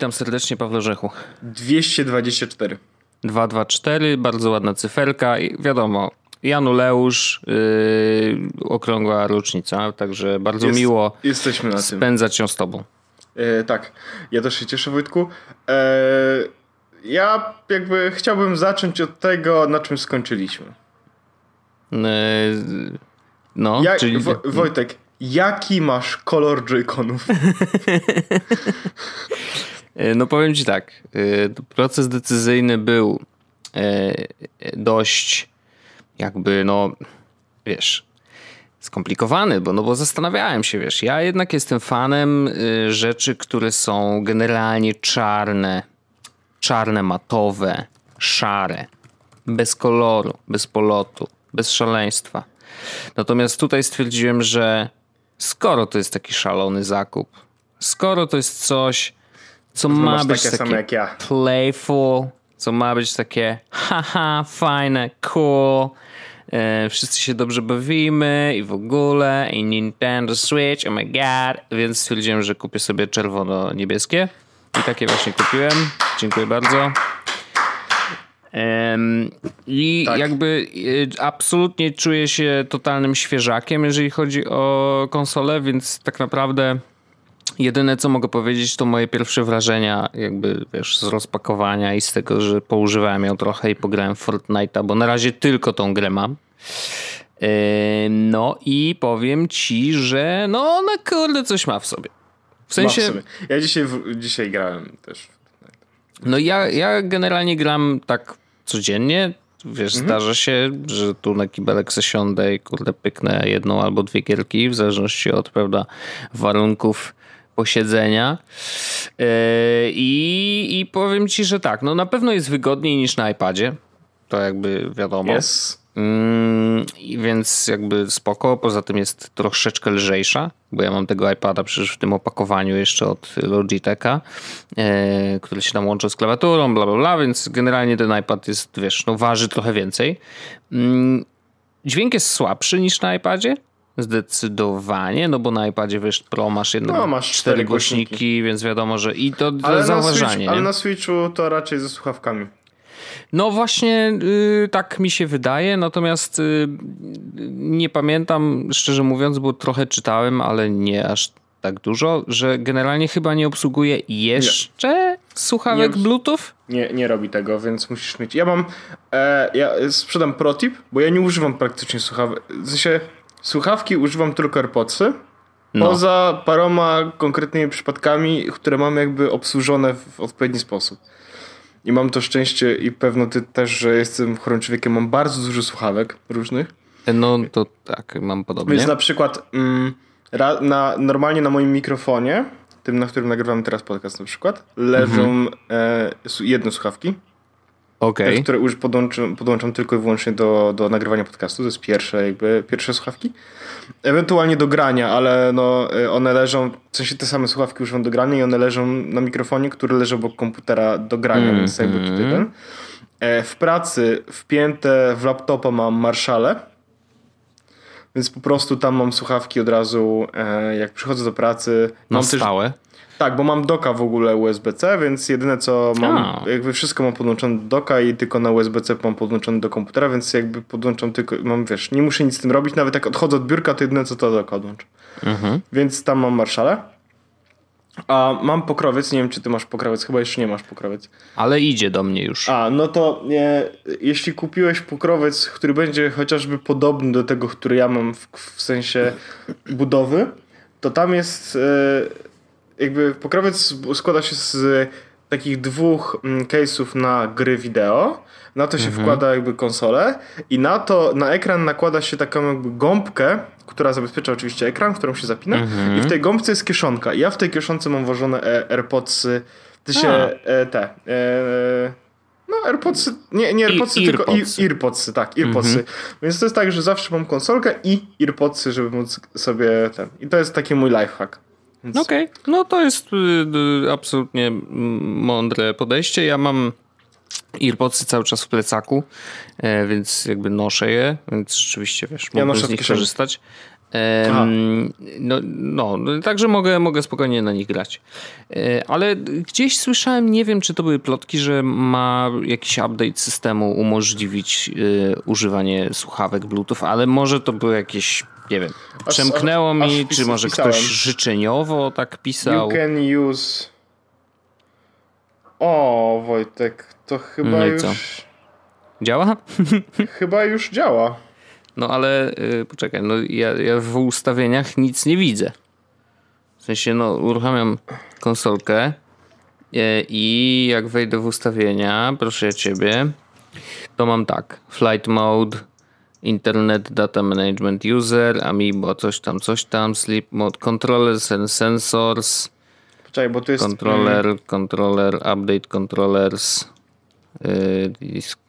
Witam serdecznie, Paweł Rzechu. 224. 224, bardzo ładna cyferka i wiadomo, Januleusz, yy, okrągła rocznica, także bardzo Jest, miło jesteśmy na spędzać ją z tobą. E, tak, ja też się cieszę Wojtku. E, ja jakby chciałbym zacząć od tego, na czym skończyliśmy. E, no, ja, czyli... Wo Wojtek, jaki masz kolor joyconów? E, no powiem ci tak, e, proces decyzyjny był e, dość jakby no, wiesz, skomplikowany, bo, no bo zastanawiałem się, wiesz, ja jednak jestem fanem rzeczy, które są generalnie czarne, czarne, matowe, szare, bez koloru, bez polotu, bez szaleństwa. Natomiast tutaj stwierdziłem, że skoro to jest taki szalony zakup, skoro to jest coś, co ma być takie, takie ja. playful, co ma być takie haha, fajne, cool, e, wszyscy się dobrze bawimy i w ogóle, i Nintendo Switch, oh my god, więc stwierdziłem, że kupię sobie czerwono-niebieskie i takie właśnie kupiłem. Dziękuję bardzo. I tak. jakby e, absolutnie czuję się totalnym świeżakiem, jeżeli chodzi o konsolę, więc tak naprawdę Jedyne co mogę powiedzieć to moje pierwsze wrażenia jakby wiesz z rozpakowania i z tego, że poużywałem ją trochę i pograłem Fortnite'a, bo na razie tylko tą grę mam. No i powiem ci, że no na kurde coś ma w sobie. W sensie... W ja dzisiaj, dzisiaj grałem też. No ja, ja generalnie gram tak codziennie. Wiesz, mhm. zdarza się, że tu na kibelek zasiądę i kurde pyknę jedną albo dwie gierki, w zależności od, prawda, warunków posiedzenia. Yy, I, I powiem ci, że tak, no na pewno jest wygodniej niż na iPadzie. To jakby wiadomo. Yes. Mm, więc jakby spoko, poza tym jest troszeczkę lżejsza, bo ja mam tego iPada przecież w tym opakowaniu jeszcze od Logitecha, e, który się tam łączy z klawiaturą, bla bla bla, więc generalnie ten iPad jest, wiesz, no waży trochę więcej. Mm, dźwięk jest słabszy niż na iPadzie, Zdecydowanie, no bo na iPadzie wiesz, Pro masz jedno, no, masz cztery głośniki, głośniki, więc wiadomo, że i to, to ale zauważanie. Na Switch, ale na Switchu to raczej ze słuchawkami. No właśnie yy, tak mi się wydaje, natomiast yy, nie pamiętam, szczerze mówiąc, bo trochę czytałem, ale nie aż tak dużo, że generalnie chyba nie obsługuje jeszcze nie. słuchawek nie, Bluetooth? Nie, nie robi tego, więc musisz mieć. Ja mam. E, ja sprzedam protip, bo ja nie używam praktycznie słuchawek. W sensie Słuchawki używam tylko AirPodsy. No. Poza paroma konkretnymi przypadkami, które mam jakby obsłużone w odpowiedni sposób. I mam to szczęście i pewno ty też, że jestem chorym człowiekiem, mam bardzo dużo słuchawek różnych. No to tak, mam podobnie. Więc na przykład mm, na, normalnie na moim mikrofonie, tym na którym nagrywam teraz podcast na przykład, leżą mhm. e, jedne słuchawki okay. które już podłączam, podłączam tylko i wyłącznie do, do nagrywania podcastu. To jest pierwsze, jakby, pierwsze słuchawki. Ewentualnie do grania, ale no, y, one leżą, w sensie te same słuchawki używam do grania i one leżą na mikrofonie, który leży obok komputera do grania, mm, więc jakby tutaj mhm. ten. E, w pracy wpięte w laptopa mam Marshale, więc po prostu tam mam słuchawki od razu, e, jak przychodzę do pracy. Mam stałe? Też, tak, bo mam doka w ogóle USB-C, więc jedyne co mam, A. jakby wszystko mam podłączone do doka i tylko na USB-C mam podłączone do komputera, więc jakby podłączam tylko, mam wiesz, nie muszę nic z tym robić, nawet jak odchodzę od biurka, to jedyne co to doka odłączę. Mhm. Więc tam mam marszale. A mam pokrowiec, nie wiem czy ty masz pokrowiec, chyba jeszcze nie masz pokrowiec. Ale idzie do mnie już. A, no to nie, jeśli kupiłeś pokrowiec, który będzie chociażby podobny do tego, który ja mam w, w sensie budowy, to tam jest... Yy, jakby pokrowiec składa się z takich dwóch mm, case'ów na gry wideo. Na to się mhm. wkłada jakby konsolę i na to, na ekran nakłada się taką jakby gąbkę, która zabezpiecza oczywiście ekran, którą się zapina mhm. i w tej gąbce jest kieszonka. Ja w tej kieszonce mam włożone e, AirPodsy, ty się, e, te, e, no AirPodsy, nie, nie AirPodsy, I, tylko earpodsy. earpodsy, tak, earpodsy. Mhm. Więc to jest tak, że zawsze mam konsolkę i earpodsy, żeby móc sobie ten. I to jest taki mój lifehack. Więc... Okej, okay. no to jest y, y, absolutnie mądre podejście. Ja mam Earpodsy cały czas w plecaku, e, więc jakby noszę je, więc rzeczywiście wiesz, ja mogę z nich korzystać. no, no, także mogę, mogę spokojnie na nich grać. E, ale gdzieś słyszałem, nie wiem czy to były plotki, że ma jakiś update systemu umożliwić y, używanie słuchawek Bluetooth, ale może to były jakieś, nie wiem, przemknęło aż, mi, aż czy może pisałem. ktoś życzeniowo tak pisał. You can use... O, Wojtek, to chyba no już... Co? Działa? chyba już działa. No ale yy, poczekaj, no ja, ja w ustawieniach nic nie widzę. W sensie, no uruchamiam konsolkę yy, i jak wejdę w ustawienia, proszę ciebie, to mam tak, flight mode, internet data management user, amiibo, coś tam, coś tam, sleep mode, controllers and sensors, Poczekaj, bo to jest... Controller, mm, controller, update controllers, Y,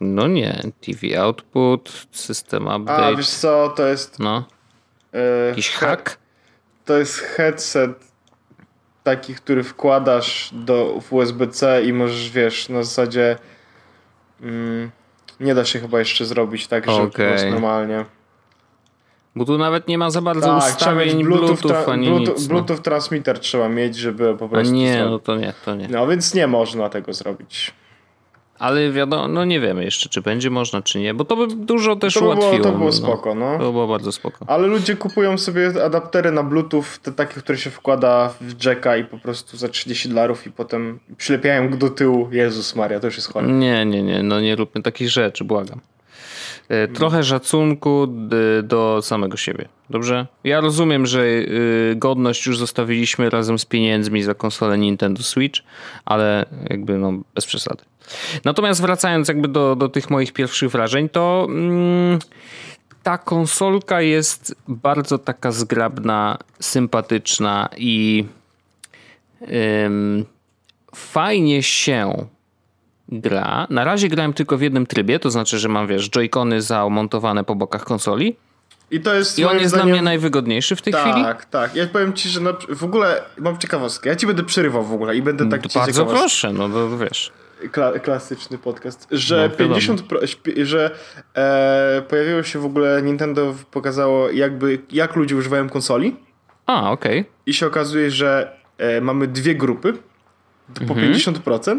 no nie, TV output, system update. A wiesz co, to jest. No. Y, Jakiś hack? To jest headset taki, który wkładasz do, USB-C i możesz, wiesz, na zasadzie. Mm, nie da się chyba jeszcze zrobić tak, że okay. normalnie. Bo tu nawet nie ma za bardzo tak, ustawień Bluetooth, Bluetooth ani Bluetooth, nic. No. Bluetooth transmitter trzeba mieć, żeby po prostu. A nie, no to nie, to nie. No więc nie można tego zrobić. Ale wiadomo, no nie wiemy jeszcze, czy będzie można, czy nie, bo to by dużo też to by było, ułatwiło. To było no. spoko, no. To było bardzo spoko. Ale ludzie kupują sobie adaptery na Bluetooth, te takie, które się wkłada w jacka i po prostu za 30 dolarów i potem przylepiają go do tyłu. Jezus Maria, to już jest chore. Nie, nie, nie, no nie róbmy takich rzeczy, błagam. E, trochę szacunku do samego siebie. Dobrze? Ja rozumiem, że y, godność już zostawiliśmy razem z pieniędzmi za konsolę Nintendo Switch, ale jakby no bez przesady. Natomiast wracając jakby do, do tych moich pierwszych wrażeń, to mm, ta konsolka jest bardzo taka zgrabna, sympatyczna i ym, fajnie się gra. Na razie grałem tylko w jednym trybie, to znaczy, że mam wiesz, joycony zamontowane po bokach konsoli. I to jest. I on jest zdaniem... dla mnie najwygodniejszy w tej tak, chwili? Tak, tak. Ja powiem ci, że na... w ogóle mam ciekawostkę. Ja ci będę przerywał w ogóle i będę tak ci Bardzo proszę, no to wiesz. Kla klasyczny podcast, że no, 50, pro, że e, pojawiło się w ogóle Nintendo pokazało jakby jak ludzie używają konsoli. A, okej. Okay. I się okazuje, że e, mamy dwie grupy po mhm. 50%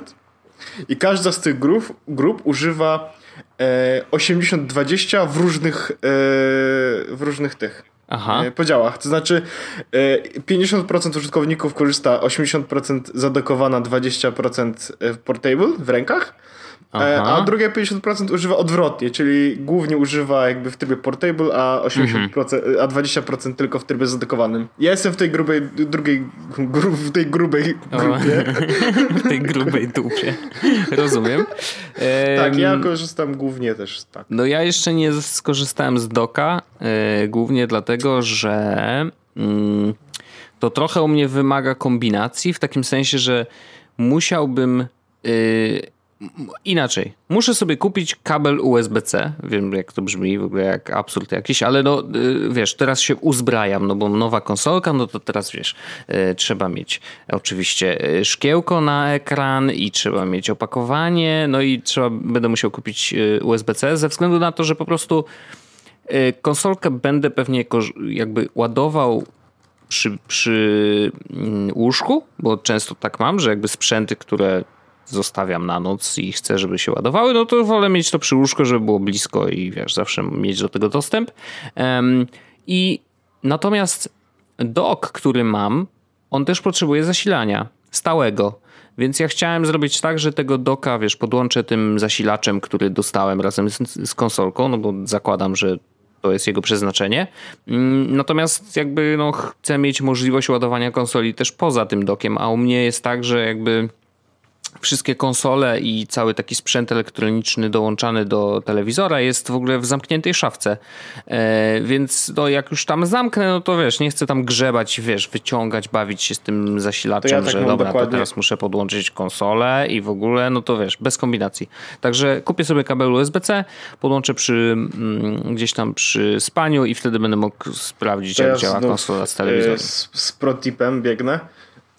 i każda z tych grup, grup używa e, 80-20 w różnych e, w różnych tych Aha. E, podziałach. To znaczy 50% e, użytkowników korzysta 80% zadokowana, 20% portable w rękach. E, Aha. A drugie 50% używa odwrotnie, czyli głównie używa jakby w trybie portable, a 80%, mhm. a 20% tylko w trybie zadekowanym. Ja jestem w tej grubej, drugiej, gru, w tej grubej grupie. w tej grubej dupie. Rozumiem. tak, ja korzystam głównie też tak. No ja jeszcze nie skorzystałem z doka, e, głównie dlatego, że mm, to trochę u mnie wymaga kombinacji, w takim sensie, że musiałbym y, inaczej. Muszę sobie kupić kabel USB-C. Wiem, jak to brzmi, w ogóle jak absurd jakiś, ale no y, wiesz, teraz się uzbrajam, no bo nowa konsolka, no to teraz wiesz, y, trzeba mieć oczywiście y, szkiełko na ekran i trzeba mieć opakowanie, no i trzeba, będę musiał kupić USB-C ze względu na to, że po prostu konsolkę będę pewnie jakby ładował przy, przy mm, łóżku, bo często tak mam, że jakby sprzęty, które zostawiam na noc i chcę, żeby się ładowały, no to wolę mieć to przy łóżku, żeby było blisko i wiesz, zawsze mieć do tego dostęp. Um, I natomiast dock, który mam, on też potrzebuje zasilania stałego. Więc ja chciałem zrobić tak, że tego doka, wiesz, podłączę tym zasilaczem, który dostałem razem z, z konsolką, no bo zakładam, że to jest jego przeznaczenie. Mm, natomiast jakby no, chcę mieć możliwość ładowania konsoli też poza tym dokiem, a u mnie jest tak, że jakby wszystkie konsole i cały taki sprzęt elektroniczny dołączany do telewizora jest w ogóle w zamkniętej szafce. E, więc no, jak już tam zamknę, no to wiesz, nie chcę tam grzebać, wiesz, wyciągać, bawić się z tym zasilaczem, ja tak że dobra, dokładnie. to teraz muszę podłączyć konsolę i w ogóle, no to wiesz, bez kombinacji. Także kupię sobie kabel USB-C, podłączę przy mm, gdzieś tam przy spaniu i wtedy będę mógł sprawdzić, to jak ja działa konsola z telewizorem. Z, z protipem biegnę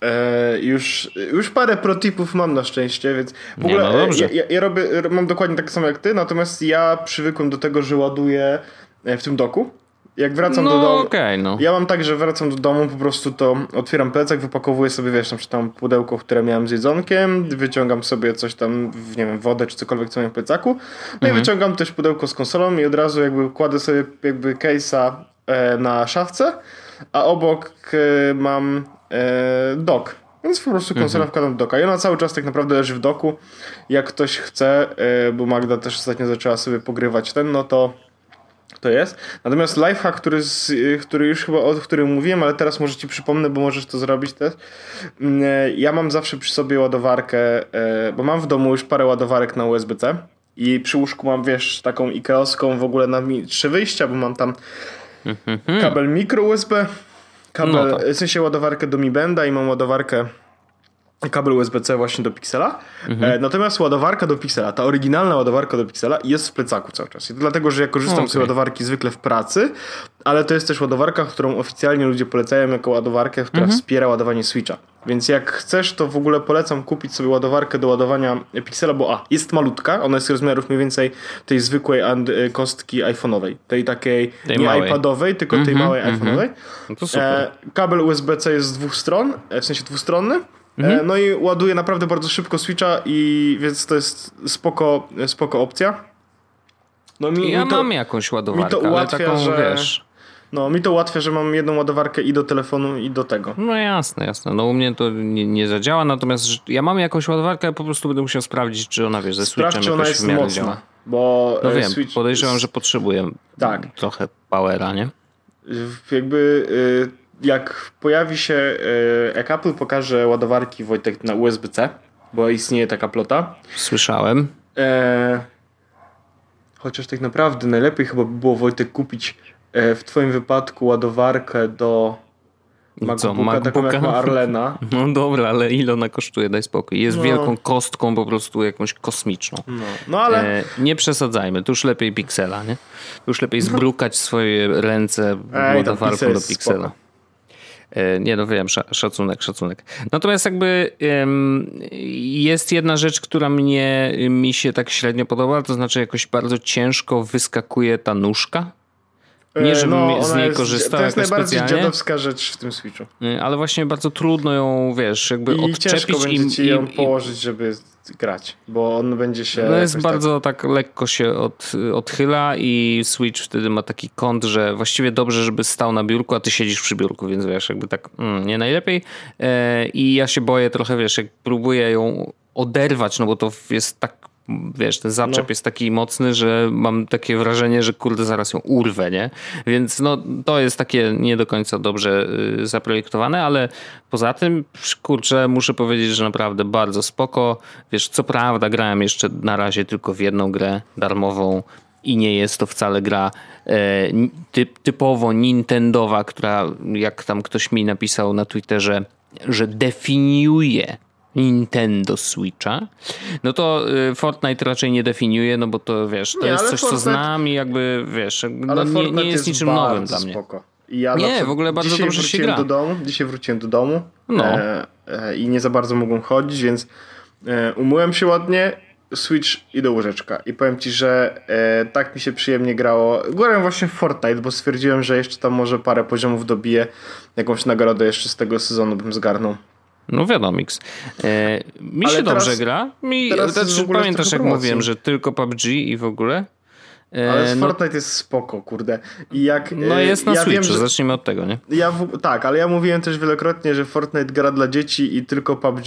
E, już, już parę protipów mam na szczęście, więc w ogóle no ja, ja, ja, robię, mam dokładnie tak samo jak ty, natomiast ja przywykłem do tego, że ładuję e, w tym doku jak wracam no, do domu. Okay, no. Ja mam tak, że wracam do domu, po prostu to otwieram plecak, wypakowuję sobie, wiesz, na przykład tam pudełko, które miałem z jedzonkiem, wyciągam sobie coś tam, nie wiem, wodę czy cokolwiek, co mam w plecaku. No mhm. i wyciągam też pudełko z konsolą i od razu jakby kładę sobie jakby case'a e, na szafce, a obok e, mam e, dock. Więc po prostu konsola mhm. doka. I ona cały czas tak naprawdę leży w doku. Jak ktoś chce, e, bo Magda też ostatnio zaczęła sobie pogrywać ten, no to to jest. Natomiast lifehack, który, z, który już chyba o którym mówiłem, ale teraz może ci przypomnę, bo możesz to zrobić też. Mm, e, ja mam zawsze przy sobie ładowarkę, bo mam w domu już parę ładowarek na USB-C i przy łóżku mam, wiesz, taką ikeoską w ogóle na trzy wyjścia, bo mam tam mhm. kabel mikro USB, kabel, no tak. w sensie ładowarkę do Mi Benda i mam ładowarkę kabel USB-C właśnie do Pixela. Mhm. E, natomiast ładowarka do Pixela, ta oryginalna ładowarka do Pixela jest w plecaku cały czas. I to dlatego, że ja korzystam okay. z ładowarki zwykle w pracy, ale to jest też ładowarka, którą oficjalnie ludzie polecają jako ładowarkę, która mhm. wspiera ładowanie Switcha. Więc jak chcesz, to w ogóle polecam kupić sobie ładowarkę do ładowania Pixela, bo a, jest malutka, ona jest rozmiarów mniej więcej tej zwykłej e, kostki iPhone'owej. Tej takiej tej nie małej. iPadowej, tylko tej mhm, małej iPhone'owej. No to super. E, kabel USB-C jest z dwóch stron, e, w sensie dwustronny. Mhm. E, no i ładuje naprawdę bardzo szybko Switcha i więc to jest spoko, spoko opcja. No mi, ja mi to, mam jakąś ładowarkę, mi to ułatwia, taką, że, wiesz... No mi to ułatwia, że mam jedną ładowarkę i do telefonu i do tego. No jasne, jasne. No u mnie to nie, nie zadziała, natomiast ja mam jakąś ładowarkę, po prostu będę musiał sprawdzić, czy ona, wiesz, ze Switchem Sprawdź, czy ona jest mocna. Działa. Bo no e, wiem, Switch... podejrzewam, że potrzebuję tak. trochę powera, nie? Jakby... Y jak pojawi się, e, jak Apple pokaże ładowarki Wojtek na USB-C, bo istnieje taka plota. Słyszałem. E, chociaż tak naprawdę najlepiej chyba by było Wojtek kupić e, w twoim wypadku ładowarkę do MacBooka, Co, MacBooka? taką jak ma Arlena. No dobra, ale ile ona kosztuje? Daj spokój. Jest no. wielką kostką po prostu jakąś kosmiczną. No, no ale... E, nie przesadzajmy. Tu już lepiej Pixela, nie? Tu już lepiej zbrukać swoje ręce ładowarką do Pixela. Spoko. E, nie no wiem, szacunek, szacunek. Natomiast jakby jest jedna rzecz, która mnie, mi się tak średnio podoba, to znaczy jakoś bardzo ciężko wyskakuje ta nóżka. Nie, e, żebym no, z niej jest, korzystał. To jest najbardziej specjalnie. dziadowska rzecz w tym Switchu. E, ale właśnie bardzo trudno ją, wiesz, jakby I odczepić. ciężko będzie ci ją i, położyć, żeby grać, bo on będzie się... No jest bardzo tak... tak, lekko się od, odchyla i Switch wtedy ma taki kąt, że właściwie dobrze, żeby stał na biurku, a ty siedzisz przy biurku, więc wiesz, jakby tak mm, nie najlepiej. E, I ja się boję trochę, wiesz, jak próbuję ją oderwać, no bo to jest tak wiesz, ten zaczep no. jest taki mocny, że mam takie wrażenie, że kurde zaraz ją urwę, nie? Więc no to jest takie nie do końca dobrze y, zaprojektowane, ale poza tym, kurczę, muszę powiedzieć, że naprawdę bardzo spoko. Wiesz, co prawda grałem jeszcze na razie tylko w jedną grę darmową i nie jest to wcale gra e, typ, typowo Nintendowa, która jak tam ktoś mi napisał na Twitterze, że definiuje Nintendo Switcha, no to y, Fortnite raczej nie definiuje, no bo to wiesz, to nie, jest coś, Fortnite... co znam i jakby wiesz, no, nie, nie, jest, jest niczym nowym dla mnie. Spoko. Ja nie, w ogóle bardzo dobrze się gra. Do domu, dzisiaj wróciłem do domu no. e, e, i nie za bardzo mogłem chodzić, więc e, umyłem się ładnie, Switch i do łóżeczka. I powiem ci, że e, tak mi się przyjemnie grało. Grałem właśnie w Fortnite, bo stwierdziłem, że jeszcze tam może parę poziomów dobiję. Jakąś nagrodę jeszcze z tego sezonu bym zgarnął. No wiadomo, e, mi Ale się teraz, dobrze gra. Mi, znaczy, pamiętasz jak mówiłem, że tylko PUBG i w ogóle. E, ale no, Fortnite jest spoko, kurde. I jak, no jest na ja Switchu, wiem, że, zacznijmy od tego, nie? Ja w, tak, ale ja mówiłem też wielokrotnie, że Fortnite gra dla dzieci i tylko PUBG,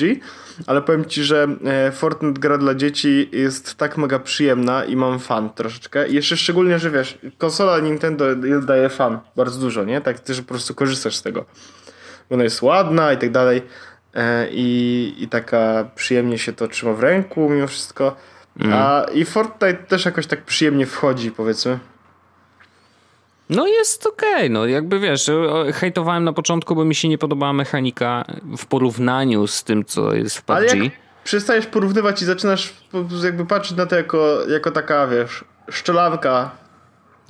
ale powiem ci, że e, Fortnite gra dla dzieci jest tak mega przyjemna i mam fan troszeczkę. I jeszcze szczególnie, że wiesz, konsola Nintendo daje fan bardzo dużo, nie? Tak, ty, że po prostu korzystasz z tego. Ona jest ładna i tak dalej. E, i, i taka przyjemnie się to trzyma w ręku mimo wszystko. Mm. A i Fortnite też jakoś tak przyjemnie wchodzi, powiedzmy. No jest okej, okay. no jakby wiesz, hejtowałem na początku, bo mi się nie podobała mechanika w porównaniu z tym, co jest w PUBG. Ale jak przestajesz porównywać i zaczynasz jakby patrzeć na to jako, jako taka, wiesz, szczelanka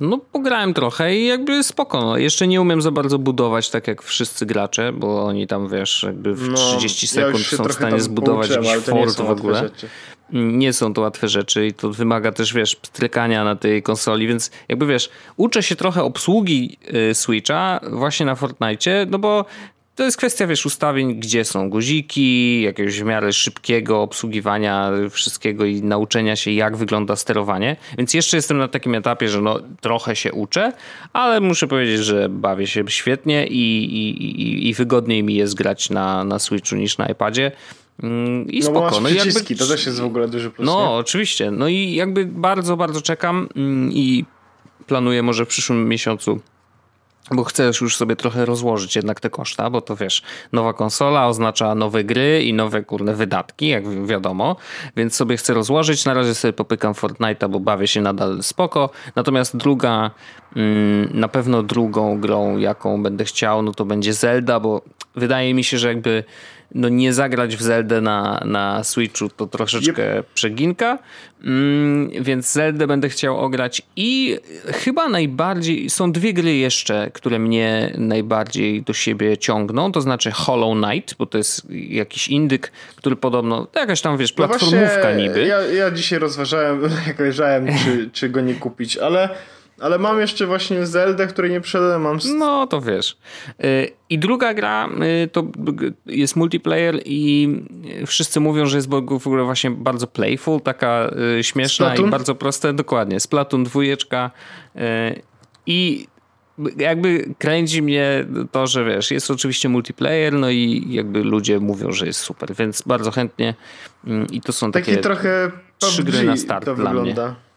no, pograłem trochę i jakby spoko. No. Jeszcze nie umiem za bardzo budować tak jak wszyscy gracze, bo oni tam wiesz, jakby w no, 30 sekund ja są w stanie zbudować jakiś fort w ogóle. Rzeczy. nie są to łatwe rzeczy i to wymaga też, wiesz, strykania na tej konsoli, więc jakby wiesz, uczę się trochę obsługi y, Switcha właśnie na Fortnite, no bo to jest kwestia, wiesz, ustawień, gdzie są guziki, jakiegoś w miarę szybkiego obsługiwania wszystkiego i nauczenia się, jak wygląda sterowanie. Więc jeszcze jestem na takim etapie, że no, trochę się uczę, ale muszę powiedzieć, że bawię się świetnie i, i, i wygodniej mi jest grać na, na Switchu niż na iPadzie. Mm, I no spoko. Bo masz przyciski, jakby... to też jest w ogóle duży plus. No, nie? oczywiście. No i jakby bardzo, bardzo czekam mm, i planuję może w przyszłym miesiącu bo chcesz już sobie trochę rozłożyć jednak te koszta, bo to wiesz, nowa konsola oznacza nowe gry i nowe kurne wydatki, jak wiadomo, więc sobie chcę rozłożyć. Na razie sobie popykam Fortnite'a, bo bawię się nadal spoko. Natomiast druga, mm, na pewno drugą grą, jaką będę chciał, no to będzie Zelda, bo wydaje mi się, że jakby no nie zagrać w Zeldę na, na Switchu to troszeczkę yep. przeginka, mm, więc Zeldę będę chciał ograć i chyba najbardziej, są dwie gry jeszcze, które mnie najbardziej do siebie ciągną, to znaczy Hollow Knight, bo to jest jakiś indyk, który podobno, jakaś tam wiesz, platformówka no niby. Ja, ja dzisiaj rozważałem, jak leżałem, czy, czy go nie kupić, ale ale mam jeszcze właśnie Zeldę, której nie przeszedłem. Mam... No to wiesz. Y, I druga gra y, to jest multiplayer i wszyscy mówią, że jest w ogóle właśnie bardzo playful, taka y, śmieszna Splatoon? i bardzo prosta. Dokładnie. Splatoon dwójeczka i jakby kręci mnie to, że wiesz, jest oczywiście multiplayer, no i jakby ludzie mówią, że jest super, więc bardzo chętnie i to są takie Taki trochę trzy gry na start to dla wygląda. mnie.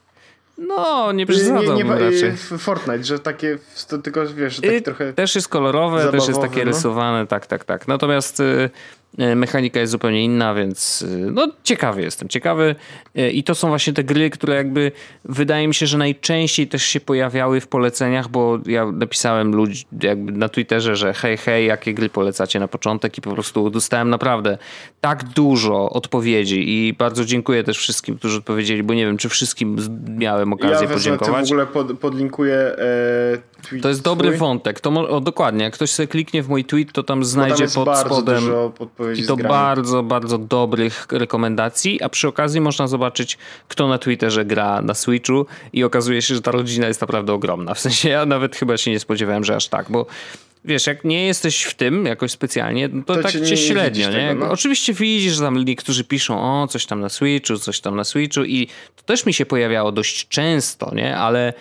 No, nie przesadzałbym nie, nie, raczej. Fortnite, że takie, tylko wiesz, że takie trochę Też jest kolorowe, też jest takie no? rysowane, tak, tak, tak. Natomiast y, mechanika jest zupełnie inna, więc e, no ciekawy jestem, ciekawy e, i to są właśnie te gry, które jakby wydaje mi się, że najczęściej też się pojawiały w poleceniach, bo ja napisałem ludzi jakby na Twitterze, że hej, hej, jakie gry polecacie na początek i po prostu dostałem naprawdę tak dużo odpowiedzi i bardzo dziękuję też wszystkim, którzy odpowiedzieli, bo nie wiem, czy wszystkim miałem okazję ja podziękować. Ja w ogóle pod, podlinkuję e, tweet To jest dobry twój. wątek, to o, dokładnie, jak ktoś sobie kliknie w mój tweet, to tam znajdzie tam pod spodem i to bardzo, bardzo dobrych rekomendacji, a przy okazji można zobaczyć, kto na Twitterze gra na Switchu i okazuje się, że ta rodzina jest naprawdę ogromna. W sensie ja nawet chyba się nie spodziewałem, że aż tak, bo wiesz, jak nie jesteś w tym jakoś specjalnie, no to, to tak cię, nie, średnio, nie? Tego, no. Oczywiście widzisz, że tam niektórzy piszą, o, coś tam na Switchu, coś tam na Switchu i to też mi się pojawiało dość często, nie? Ale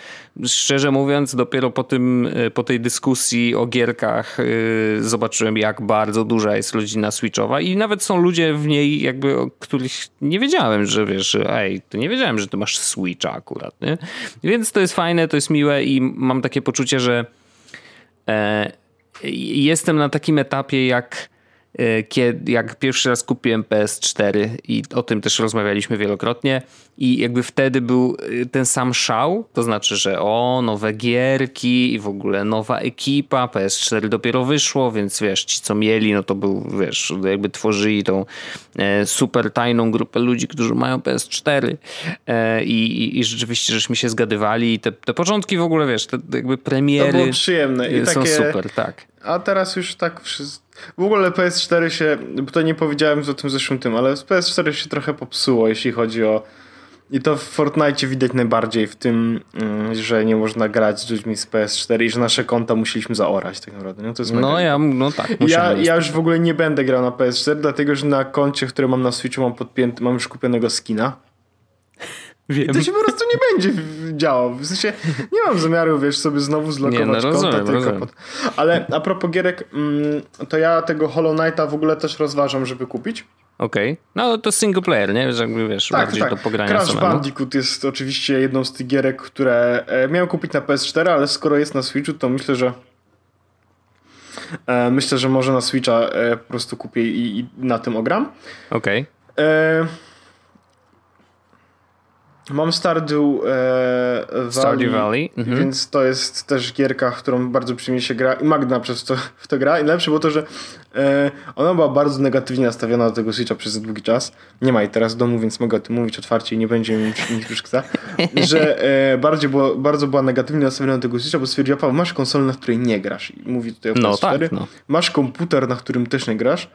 szczerze mówiąc, dopiero po tym, y, po tej dyskusji o gierkach yy, zobaczyłem, jak bardzo duża jest rodzina Switchowa i nawet są ludzie w niej, jakby, o których nie wiedziałem, że wiesz, ej, to nie wiedziałem, że ty masz Switcha akurat, nie? Więc to jest fajne, to jest miłe i mam takie poczucie, że e, jestem na takim etapie jak kiedy, jak pierwszy raz kupiłem PS4 i o tym też rozmawialiśmy wielokrotnie i jakby wtedy był e, ten sam szał, to znaczy, że o, nowe gierki i w ogóle nowa ekipa, PS4 dopiero wyszło, więc wiesz, ci co mieli, no to był, wiesz, jakby tworzyli tą e, super tajną grupę ludzi, którzy mają PS4 i, i, i rzeczywiście żeśmy się zgadywali i te, te początki w ogóle, wiesz, te jakby premiery to było przyjemne i są takie... super, tak. A teraz już tak wszystko w ogóle PS4 się, bo to nie powiedziałem o tym zeszłym tym, ale PS4 się trochę popsuło, jeśli chodzi o i to w Fortnite widać najbardziej w tym, mm, że nie można grać z ludźmi z PS4 i że nasze konta musieliśmy zaorać tak naprawdę. No, to jest no ja, no tak. Ja, ja już w ogóle nie będę grał na PS4, dlatego że na koncie, które mam na Switchu mam podpięty, mam już kupionego skina. Wiem. I to się po prostu nie będzie działo. W sensie nie mam zamiaru, wiesz, sobie znowu zlokować nie, no, rozumiem, konta. Tylko pod... Ale a propos gierek, mm, to ja tego Hollow Knighta w ogóle też rozważam, żeby kupić. Okej. Okay. No to single player, nie? Że jakby wiesz, tak, bardziej tak. do pogrania Crash samemu. Bandicoot jest oczywiście jedną z tych gierek, które e, miałem kupić na PS4, ale skoro jest na Switchu, to myślę, że e, myślę, że może na Switcha e, po prostu kupię i, i na tym ogram. Okej. Okay. Mam Stardew e, Valley, Stardew Valley. Mhm. więc to jest też gierka, którą bardzo przyjemnie się gra i Magna przez to w to gra i najlepsze było to, że e, ona była bardzo negatywnie nastawiona do tego Switcha przez długi czas. Nie ma jej teraz w domu, więc mogę o tym mówić otwarcie i nie będzie mi nic przeszkadza. że e, bardziej było, bardzo była negatywnie nastawiona do tego Switcha, bo stwierdziła, Paweł, masz konsolę, na której nie grasz. I mówi tutaj o PS4. No, tak, no. Masz komputer, na którym też nie grasz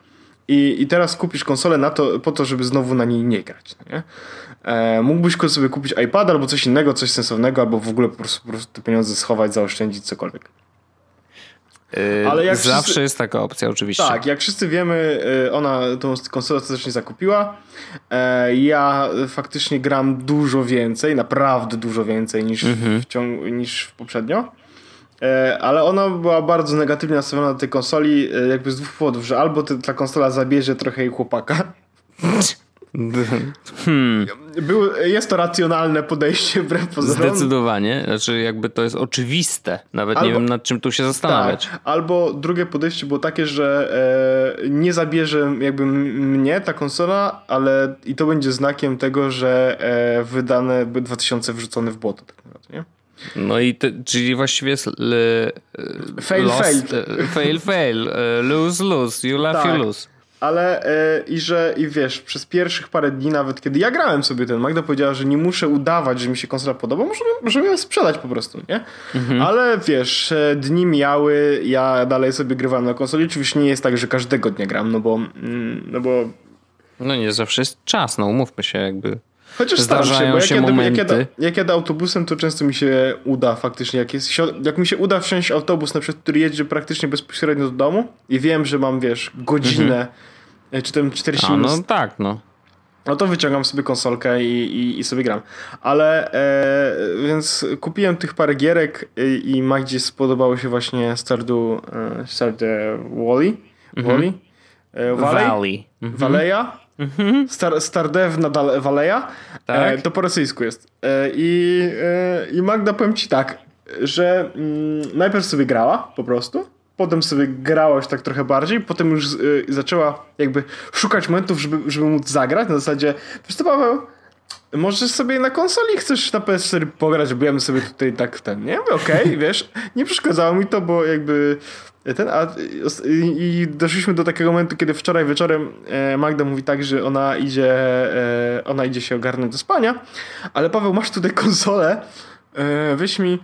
i, i teraz kupisz konsolę na to, po to, żeby znowu na niej nie grać. No nie? E, mógłbyś sobie kupić iPad albo coś innego, coś sensownego, albo w ogóle po prostu, po prostu te pieniądze schować, zaoszczędzić, cokolwiek. Yy, Ale jak Zawsze wszyscy... jest taka opcja, oczywiście. Tak, jak wszyscy wiemy, y, ona tą konsolę ostatecznie zakupiła. E, ja faktycznie gram dużo więcej, naprawdę dużo więcej niż, mhm. w, ciągu, niż poprzednio. E, ale ona była bardzo negatywnie nastawiona do tej konsoli, e, jakby z dwóch powodów, że albo ta konsola zabierze trochę jej chłopaka. Hmm. Był, jest to racjonalne podejście wbrew pozorom. Zdecydowanie. Znaczy jakby to jest oczywiste. Nawet albo, nie wiem nad czym tu się zastanawiać. Tak. Albo drugie podejście było takie, że e, nie zabierze jakby mnie ta konsola, ale i to będzie znakiem tego, że e, wydane 2000 wrzucone w błoto tak naprawdę, nie? No i te, czyli właściwie jest le, fail, lost, fail. fail, fail, lose, lose, you laugh, tak. you lose ale e, i że i wiesz, przez pierwszych parę dni nawet, kiedy ja grałem sobie ten, Magda powiedziała, że nie muszę udawać, że mi się konsola podoba, możemy, możemy ją sprzedać po prostu, nie? Mhm. Ale wiesz, e, dni miały, ja dalej sobie grywałem na konsoli, oczywiście nie jest tak, że każdego dnia gram, no bo mm, no bo no nie zawsze jest czas, no umówmy się jakby Chociaż zdarzają się, bo jak, się jadę, momenty. Jak jadę, jak jadę autobusem, to często mi się uda faktycznie. Jak, jest, jak mi się uda wsiąść autobus, na przykład, który jedzie praktycznie bezpośrednio do domu i wiem, że mam, wiesz, godzinę, mhm. czy tam 40 minut. No tak, no. No to wyciągam sobie konsolkę i, i, i sobie gram. Ale e, więc kupiłem tych parę gierek i, i Magdzie spodobało się właśnie Stardew, e, Stardew Wally. Mhm. Wally? E, Valley? Valley. Mhm. Valeja? Mhm. Star, Stardew nadal Valeja. Tak? E, to po rosyjsku jest. E, i, e, I Magda powiem ci tak, że mm, najpierw sobie grała po prostu, potem sobie grała już tak trochę bardziej, potem już y, zaczęła jakby szukać momentów, żeby, żeby móc zagrać. Na zasadzie, wiesz co Paweł, może sobie na konsoli chcesz na PS4 pograć, bo ja bym sobie tutaj tak ten, nie? Okej, okay, wiesz, nie przeszkadzało mi to, bo jakby ten, a, i, doszliśmy do takiego momentu, kiedy wczoraj wieczorem e, Magda mówi tak, że ona idzie, e, ona idzie się ogarnąć do spania, ale Paweł, masz tutaj konsolę, e, weź mi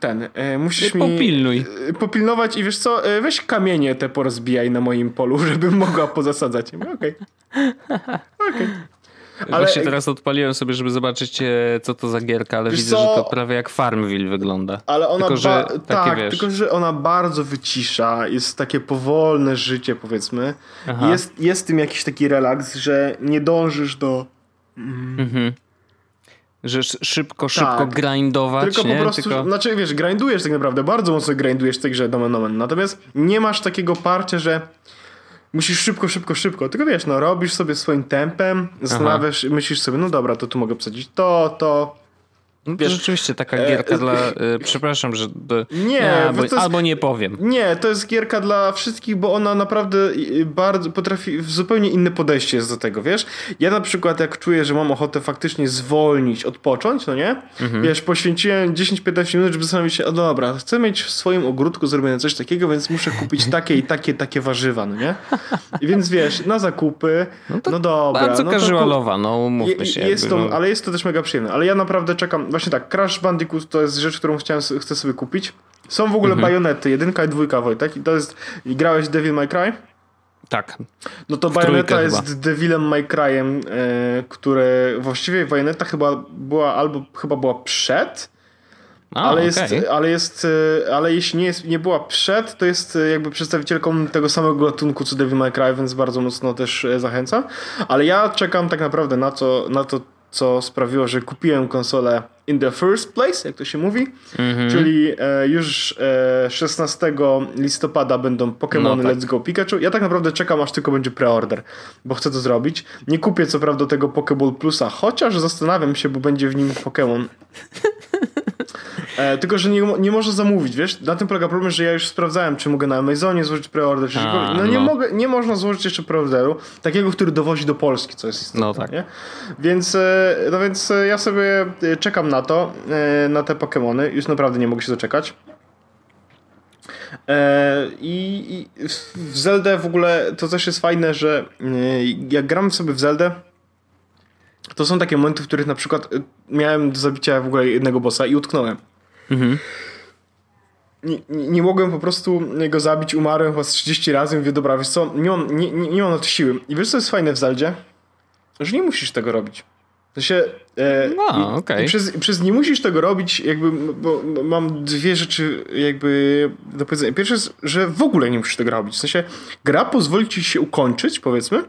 ten, musisz mi Popilnuj. popilnować i wiesz co, weź kamienie te porozbijaj na moim polu, żebym mogła pozasadzać. Okej. Okay. Okej. Okay. Ale... Właśnie teraz odpaliłem sobie, żeby zobaczyć e, co to za gierka, ale widzę, co? że to prawie jak Farmville wygląda. Ale ona tylko, że, tak, wiesz... tylko że ona bardzo wycisza, jest takie powolne życie powiedzmy. Jest, jest tym jakiś taki relaks, że nie dążysz do... Mhm. Że szybko, szybko tak. grindować, Tylko nie? po prostu, Tylko... znaczy wiesz, grindujesz tak naprawdę, bardzo mocno grindujesz w tej grze Domen Omen. Natomiast nie masz takiego parcia, że musisz szybko, szybko, szybko. Tylko wiesz, no robisz sobie swoim tempem, zastanawiasz, Aha. myślisz sobie, no dobra, to tu mogę wsadzić to, to, no to rzeczywiście taka e, gierka e, dla. E, przepraszam, że. Nie, albo, jest, albo, nie powiem. Nie, to jest gierka dla wszystkich, bo ona naprawdę bardzo potrafi. Zupełnie inne podejście jest do tego, wiesz? Ja na przykład, jak czuję, że mam ochotę faktycznie zwolnić, odpocząć, no nie? Mhm. Wiesz, poświęciłem 10-15 minut, żeby zastanowić się, o dobra, chcę mieć w swoim ogródku zrobione coś takiego, więc muszę kupić takie i takie, takie warzywa, no nie? I więc wiesz, na zakupy, no, no dobra. Bardzo no casualowa, no mówmy się. Jest to, no. Ale jest to też mega przyjemne. Ale ja naprawdę czekam właśnie tak, Crash Bandicoot to jest rzecz, którą chciałem, chcę sobie kupić. Są w ogóle mhm. bajonety, jedynka i dwójka, Wojtek. I to jest. I grałeś Devil May Cry? Tak. No to Bajoneta jest chyba. Devilem May Cry'em, które właściwie Bajoneta chyba była albo chyba była przed. A, ale, okay. jest, ale jest, e, ale jeśli nie, jest, nie była przed, to jest e, jakby przedstawicielką tego samego gatunku co Devil May Cry, więc bardzo mocno też zachęcam. Ale ja czekam tak naprawdę na to, na to co sprawiło, że kupiłem konsolę in the first place, jak to się mówi. Mm-hmm. Czyli e, już e, 16 listopada będą Pokémon no, tak. Let's Go Pikachu. Ja tak naprawdę czekam, aż tylko będzie preorder, bo chcę to zrobić. Nie kupię co prawda tego Pokéball Plusa, chociaż zastanawiam się, bo będzie w nim Pokémon. E, tylko, że nie, nie można zamówić, wiesz? Na tym polega problem, że ja już sprawdzałem, czy mogę na Amazonie złożyć preorder, czy A, no, nie no. mogę, nie można złożyć jeszcze preorderu, takiego, który dowozi do Polski, co jest istotne, no, tak. nie? Więc, e, no więc e, ja sobie e, czekam na to, na te Pokémony, już naprawdę nie mogę się doczekać. I, I w Zeldę w ogóle to też jest fajne, że jak gram sobie w Zeldę, to są takie momenty, w których na przykład miałem do zabicia w ogóle jednego bossa i utknąłem. Mhm. nie, nie, mogłem po prostu go zabić, umarłem chyba 30 razy, mówię, dobra, wiesz co, nie mam, nie, nie, nie mam na to siły. I wiesz co jest fajne w Zeldzie? Że nie musisz tego robić. To się. E, no, okay. przez, przez nie musisz tego robić, jakby, bo, bo mam dwie rzeczy, jakby do powiedzenia. Pierwsze jest, że w ogóle nie musisz tego robić. W sensie, gra pozwoli ci się ukończyć, powiedzmy.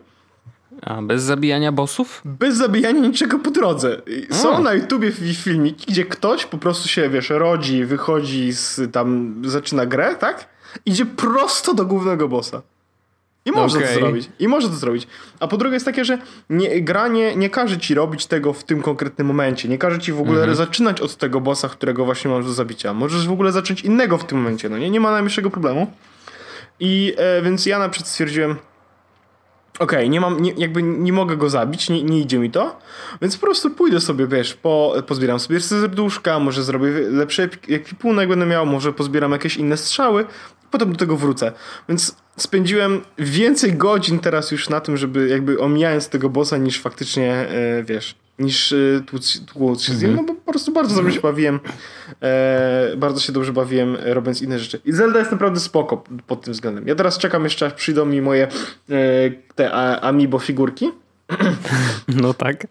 A bez zabijania bossów? Bez zabijania niczego po drodze. Są na YouTubie filmiki, gdzie ktoś po prostu się, wiesz, rodzi, wychodzi z tam, zaczyna grę, tak? Idzie prosto do głównego bossa. I może okay. to zrobić. I może to zrobić. A po drugie jest takie, że nie, gra nie, nie każe ci robić tego w tym konkretnym momencie. Nie każe ci w ogóle mm -hmm. zaczynać od tego bossa, którego właśnie masz do zabicia. Możesz w ogóle zacząć innego w tym momencie. No nie, nie ma najmniejszego problemu. I e, więc ja na przykład stwierdziłem, okej, okay, nie mam, nie, jakby nie mogę go zabić, nie, nie idzie mi to, więc po prostu pójdę sobie, wiesz, po, pozbieram sobie serduszka, może zrobię lepszy ekwipunek będę miał, może pozbieram jakieś inne strzały, potem do tego wrócę. Więc spędziłem więcej godzin teraz już na tym, żeby jakby omijając tego bossa niż faktycznie, e, wiesz, niż e, tłuc się z nim, no bo po prostu bardzo dobrze się bawiłem. E, bardzo się dobrze bawiłem robiąc inne rzeczy. I Zelda jest naprawdę spoko pod tym względem. Ja teraz czekam jeszcze, aż przyjdą mi moje e, te amiibo figurki. No tak.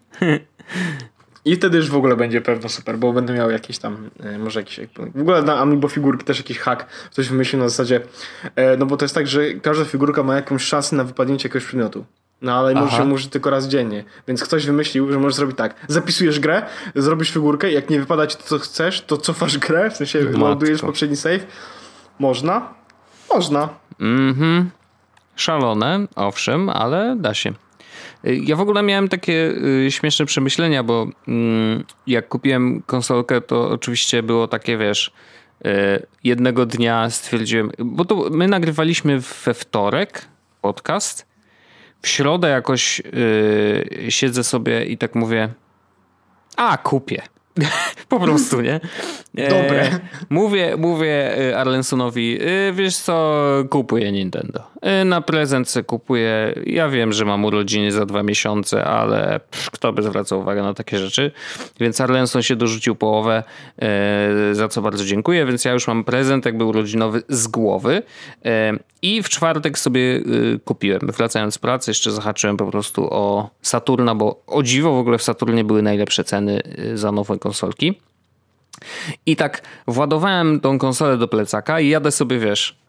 I wtedy już w ogóle będzie pewno super, bo będę miał jakieś tam, e, może jakiś, w ogóle na Amiibo figurki też jakiś hack, coś wymyślił na zasadzie, e, no bo to jest tak, że każda figurka ma jakąś szansę na wypadnięcie jakiegoś przedmiotu. No ale się użyć tylko raz dziennie. Więc ktoś wymyślił, że możesz zrobić tak. Zapisujesz grę, zrobisz figurkę, jak nie wypada ci to, co chcesz, to cofasz grę, w sensie ładujesz poprzedni save. Można? Można. Mhm. Szalone, owszem, ale da się. Ja w ogóle miałem takie y, śmieszne przemyślenia, bo mm, jak kupiłem konsolkę, to oczywiście było takie, wiesz, y, jednego dnia stwierdziłem, bo to my nagrywaliśmy we wtorek podcast. W środę jakoś y, siedzę sobie i tak mówię, a kupię. po prostu, nie? E, Dobre. mówię, mówię e, Arlensonowi, e, wiesz co, kupuję Nintendo. Na prezent se kupuję. Ja wiem, że mam urodziny za dwa miesiące, ale pff, kto by zwracał uwagę na takie rzeczy? Więc Arlenson się dorzucił połowę, za co bardzo dziękuję, więc ja już mam prezent jakby urodzinowy z głowy. I w czwartek sobie kupiłem. Wracając z pracy, jeszcze zahaczyłem po prostu o Saturna, bo o dziwo w ogóle w Saturnie były najlepsze ceny za nowe konsolki. I tak władowałem tą konsolę do plecaka i jadę sobie, wiesz, y,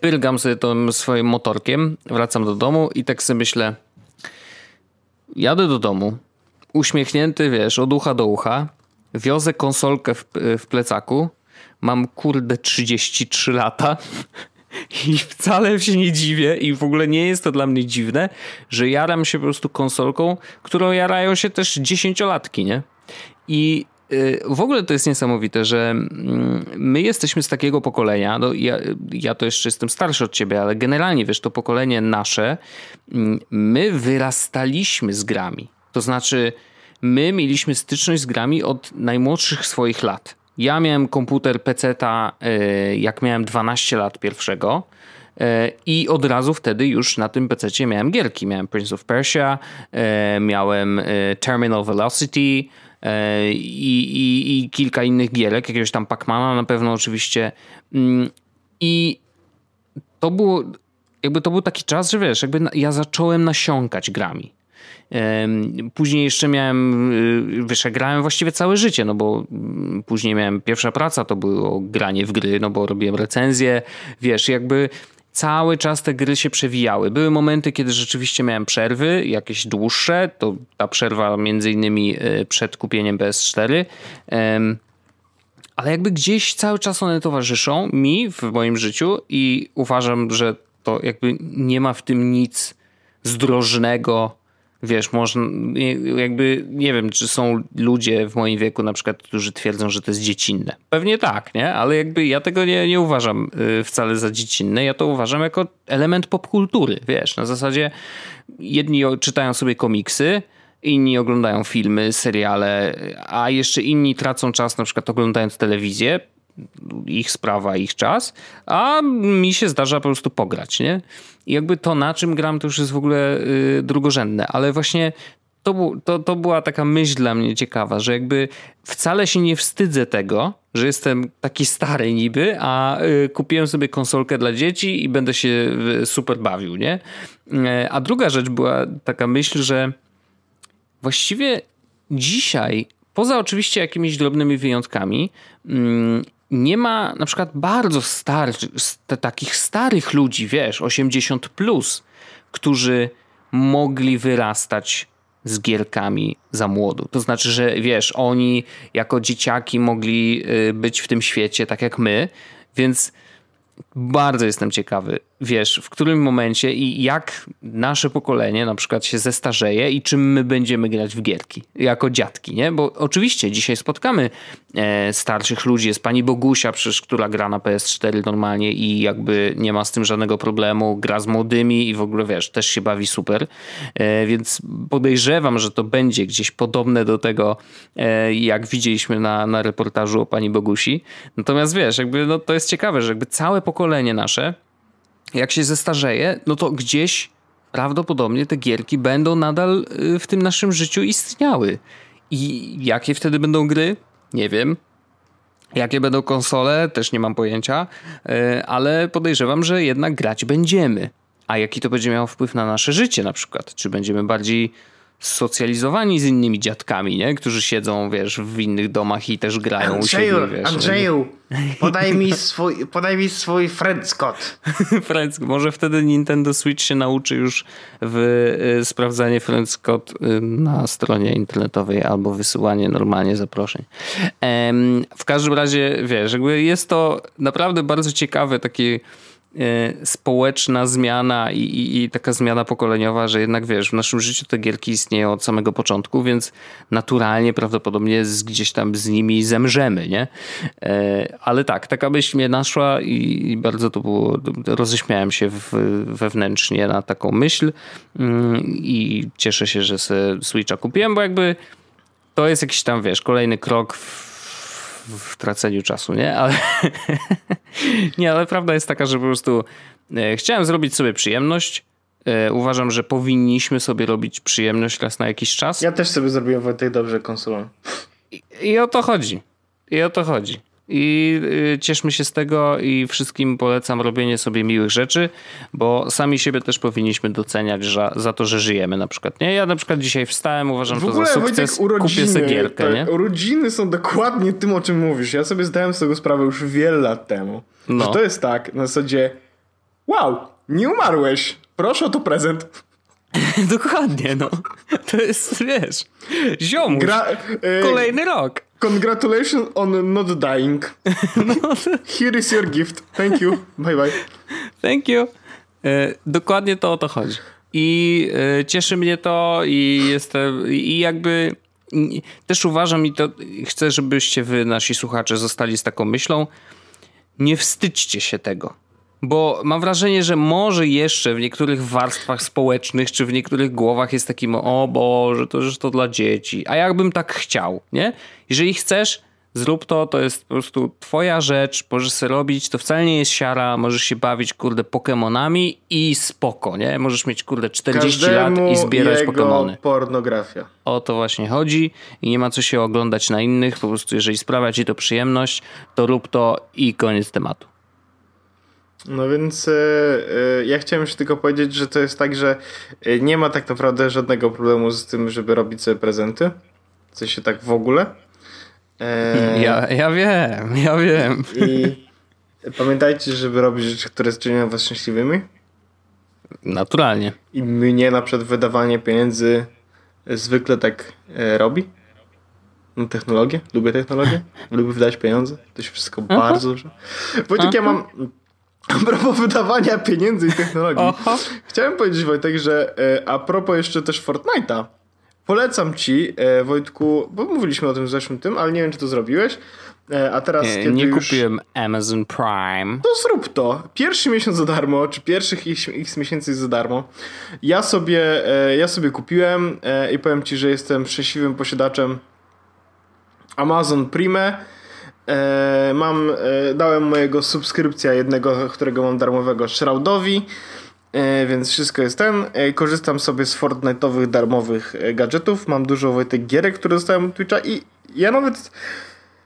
pyrgam sobie tym swoim motorkiem, wracam do domu i tak sobie myślę, jadę do domu, uśmiechnięty, wiesz, od ucha do ucha, wiozę konsolkę w, w plecaku, mam kurde 33 lata i wcale się nie dziwię i w ogóle nie jest to dla mnie dziwne, że jaram się po prostu konsolką, którą jarają się też dziesięciolatki, nie? I y, w ogóle to jest niesamowite, że mm, my jesteśmy z takiego pokolenia, no ja, ja to jeszcze jestem starszy od ciebie, ale generalnie wiesz, to pokolenie nasze, mm, my wyrastaliśmy z grami. To znaczy, my mieliśmy styczność z grami od najmłodszych swoich lat. Ja miałem komputer PC-ta, y, jak miałem 12 lat pierwszego. Y, I od razu wtedy już na tym PC miałem gierki. Miałem Prince of Persia, miałem Terminal Velocity, i, i, i kilka innych gierek, jakiegoś tam Pacmana na pewno oczywiście. Mm, I to było, jakby to był taki czas, że wiesz, jakby ja zacząłem nasiąkać grami. Później jeszcze miałem, y, wiesz, grałem właściwie całe życie, no bo mm, później miałem pierwsza praca, to było granie w gry, no bo robiłem recenzję, wiesz, jakby cały czas te gry się przewijały. Były momenty, kiedy rzeczywiście miałem przerwy, jakieś dłuższe, to ta przerwa między innymi e, przed kupieniem PS4, ale jakby gdzieś cały czas one towarzyszą mi w moim życiu i uważam, że to jakby nie ma w tym nic zdrożnego, wiesz, można, jakby nie wiem, czy są ludzie w moim wieku na przykład, którzy twierdzą, że to jest dziecinne. Pewnie tak, nie? Ale jakby ja tego nie, nie uważam y, wcale za dziecinne, ja to uważam jako element popkultury, wiesz, na zasadzie jedni czytają sobie komiksy, inni oglądają filmy, seriale, a jeszcze inni tracą czas na przykład oglądając telewizję, ich sprawa, ich czas, a mi się zdarza po prostu pograć, nie? I jakby to, na czym gram, to już jest w ogóle y, drugorzędne, ale właśnie to, to, to była taka myśl dla mnie ciekawa, że jakby wcale się nie wstydzę tego, że jestem taki stary niby, a y, kupiłem sobie konsolkę dla dzieci i będę się y, super bawił, nie? Y, a druga rzecz była taka myśl, że właściwie dzisiaj, poza oczywiście jakimiś drobnymi wyjątkami, mm, nie ma na przykład bardzo starych, takich starych ludzi, wiesz, 80 plus, którzy mogli wyrastać z gierkami za młodu. To znaczy, że wiesz, oni jako dzieciaki mogli y, być w tym świecie tak jak my, więc bardzo jestem ciekawy, wiesz, w którym momencie i jak nasze pokolenie na przykład się zestarzeje i czym my będziemy grać w gierki jako dziadki, nie? Bo oczywiście dzisiaj spotkamy e, starszych ludzi, jest pani Bogusia przecież, która gra na PS4 normalnie i jakby nie ma z tym żadnego problemu, gra z młodymi i w ogóle wiesz, też się bawi super, e, więc podejrzewam, że to będzie gdzieś podobne do tego, e, jak widzieliśmy na, na reportażu o pani Bogusi. Natomiast wiesz, jakby no, to jest ciekawe, że jakby całe pokolenie nasze jak się zestarzeje, no to gdzieś prawdopodobnie te gierki będą nadal y, w tym naszym życiu istniały. I jakie wtedy będą gry? Nie wiem. Jakie będą konsole? Też nie mam pojęcia, y, ale podejrzewam, że jednak grać będziemy. A jaki to będzie miało wpływ na nasze życie na przykład? Czy będziemy bardziej socjalizowani z innymi dziadkami, nie? którzy siedzą, wiesz, w innych domach i też grają Andrzeju, u siebie, wiesz. Andrzeju, podaj mi swój, podaj mi swój Friendscott. Friendscott. Może wtedy Nintendo Switch się nauczy już w y, sprawdzanie Friendscott y, na stronie internetowej albo wysyłanie normalnie zaproszeń. Ym, w każdym razie, wiesz, jakby jest to naprawdę bardzo ciekawe takie społeczna zmiana i, i, i, taka zmiana pokoleniowa, że jednak wiesz, w naszym życiu te gierki istnieją od samego początku, więc naturalnie prawdopodobnie z, gdzieś tam z nimi zemrzemy, nie? E, ale tak, taka myśl mnie naszła i, i bardzo to było, roześmiałem się w, wewnętrznie na taką myśl mm, i cieszę się, że sobie Switcha kupiłem, bo jakby to jest jakiś tam, wiesz, kolejny krok w w traceniu czasu, nie? Ale nie, ale prawda jest taka, że po prostu e, chciałem zrobić sobie przyjemność. E, uważam, że powinniśmy sobie robić przyjemność raz na jakiś czas. Ja też sobie zrobiłem Wojtek dobrze konsolą. I, I o to chodzi. I o to chodzi i y, cieszmy się z tego i wszystkim polecam robienie sobie miłych rzeczy, bo sami siebie też powinniśmy doceniać za, za to, że żyjemy na przykład. Nie? Ja na przykład dzisiaj wstałem, uważam w ogóle, to za sukces, Wojtek, urodziny, kupię sobie gierkę. Nie? Urodziny są dokładnie tym, o czym mówisz. Ja sobie zdałem z tego sprawę już wiele lat temu. No. Że to jest tak, na zasadzie wow, nie umarłeś, proszę o to prezent. Dokładnie, no. To jest, wiesz, ziomuś. Gra, y, Kolejny rok. Congratulations on not dying. Here is your gift. Thank you. Bye bye. Thank you. E, dokładnie to o to chodzi. I e, cieszy mnie to i jestem i jakby też uważam i to chcę, żebyście wy, nasi słuchacze, zostali z taką myślą. Nie wstydźcie się tego. Bo mam wrażenie, że może jeszcze w niektórych warstwach społecznych, czy w niektórych głowach jest takim, o Boże, to że to dla dzieci. A jakbym tak chciał, nie? Jeżeli chcesz, zrób to, to jest po prostu twoja rzecz, możesz sobie robić, to wcale nie jest siara, możesz się bawić, kurde, Pokemonami i spoko, nie? Możesz mieć, kurde, 40 Każdemu lat i zbierać jego Pokemony. pornografia. O to właśnie chodzi i nie ma co się oglądać na innych, po prostu jeżeli sprawia ci to przyjemność, to rób to i koniec tematu. No więc e, e, ja chciałem już tylko powiedzieć, że to jest tak, że e, nie ma tak naprawdę żadnego problemu z tym, żeby robić sobie prezenty. W sensie tak w ogóle. Ja, ja wiem, ja wiem. I pamiętajcie, żeby robić rzeczy, które czynią was szczęśliwymi. Naturalnie. I mnie na przykład wydawanie pieniędzy zwykle tak robi. No, technologię, lubię technologię, lubię wydać pieniądze. To się wszystko Aha. bardzo dobrze. Wojtek, ja mam a propos wydawania pieniędzy i technologii. Oho. Chciałem powiedzieć Wojtek, że e, a propos jeszcze też Fortnite'a. Polecam ci, e, Wojtku, bo mówiliśmy o tym w zeszłym tym, ale nie wiem, czy to zrobiłeś. E, a teraz, nie, kiedy nie już... kupiłem Amazon Prime. To zrób to. Pierwszy miesiąc za darmo, czy pierwszych x, x miesięcy jest za darmo. Ja sobie, ja sobie kupiłem i powiem ci, że jestem szczęśliwym posiadaczem Amazon Prime E, mam, e, dałem mojego subskrypcja jednego, którego mam darmowego Shroudowi E, więc wszystko jest ten. E, korzystam sobie z Fortnite'owych darmowych e, gadżetów. Mam dużo Wojtek gierek, które dostałem od Twitcha i ja nawet...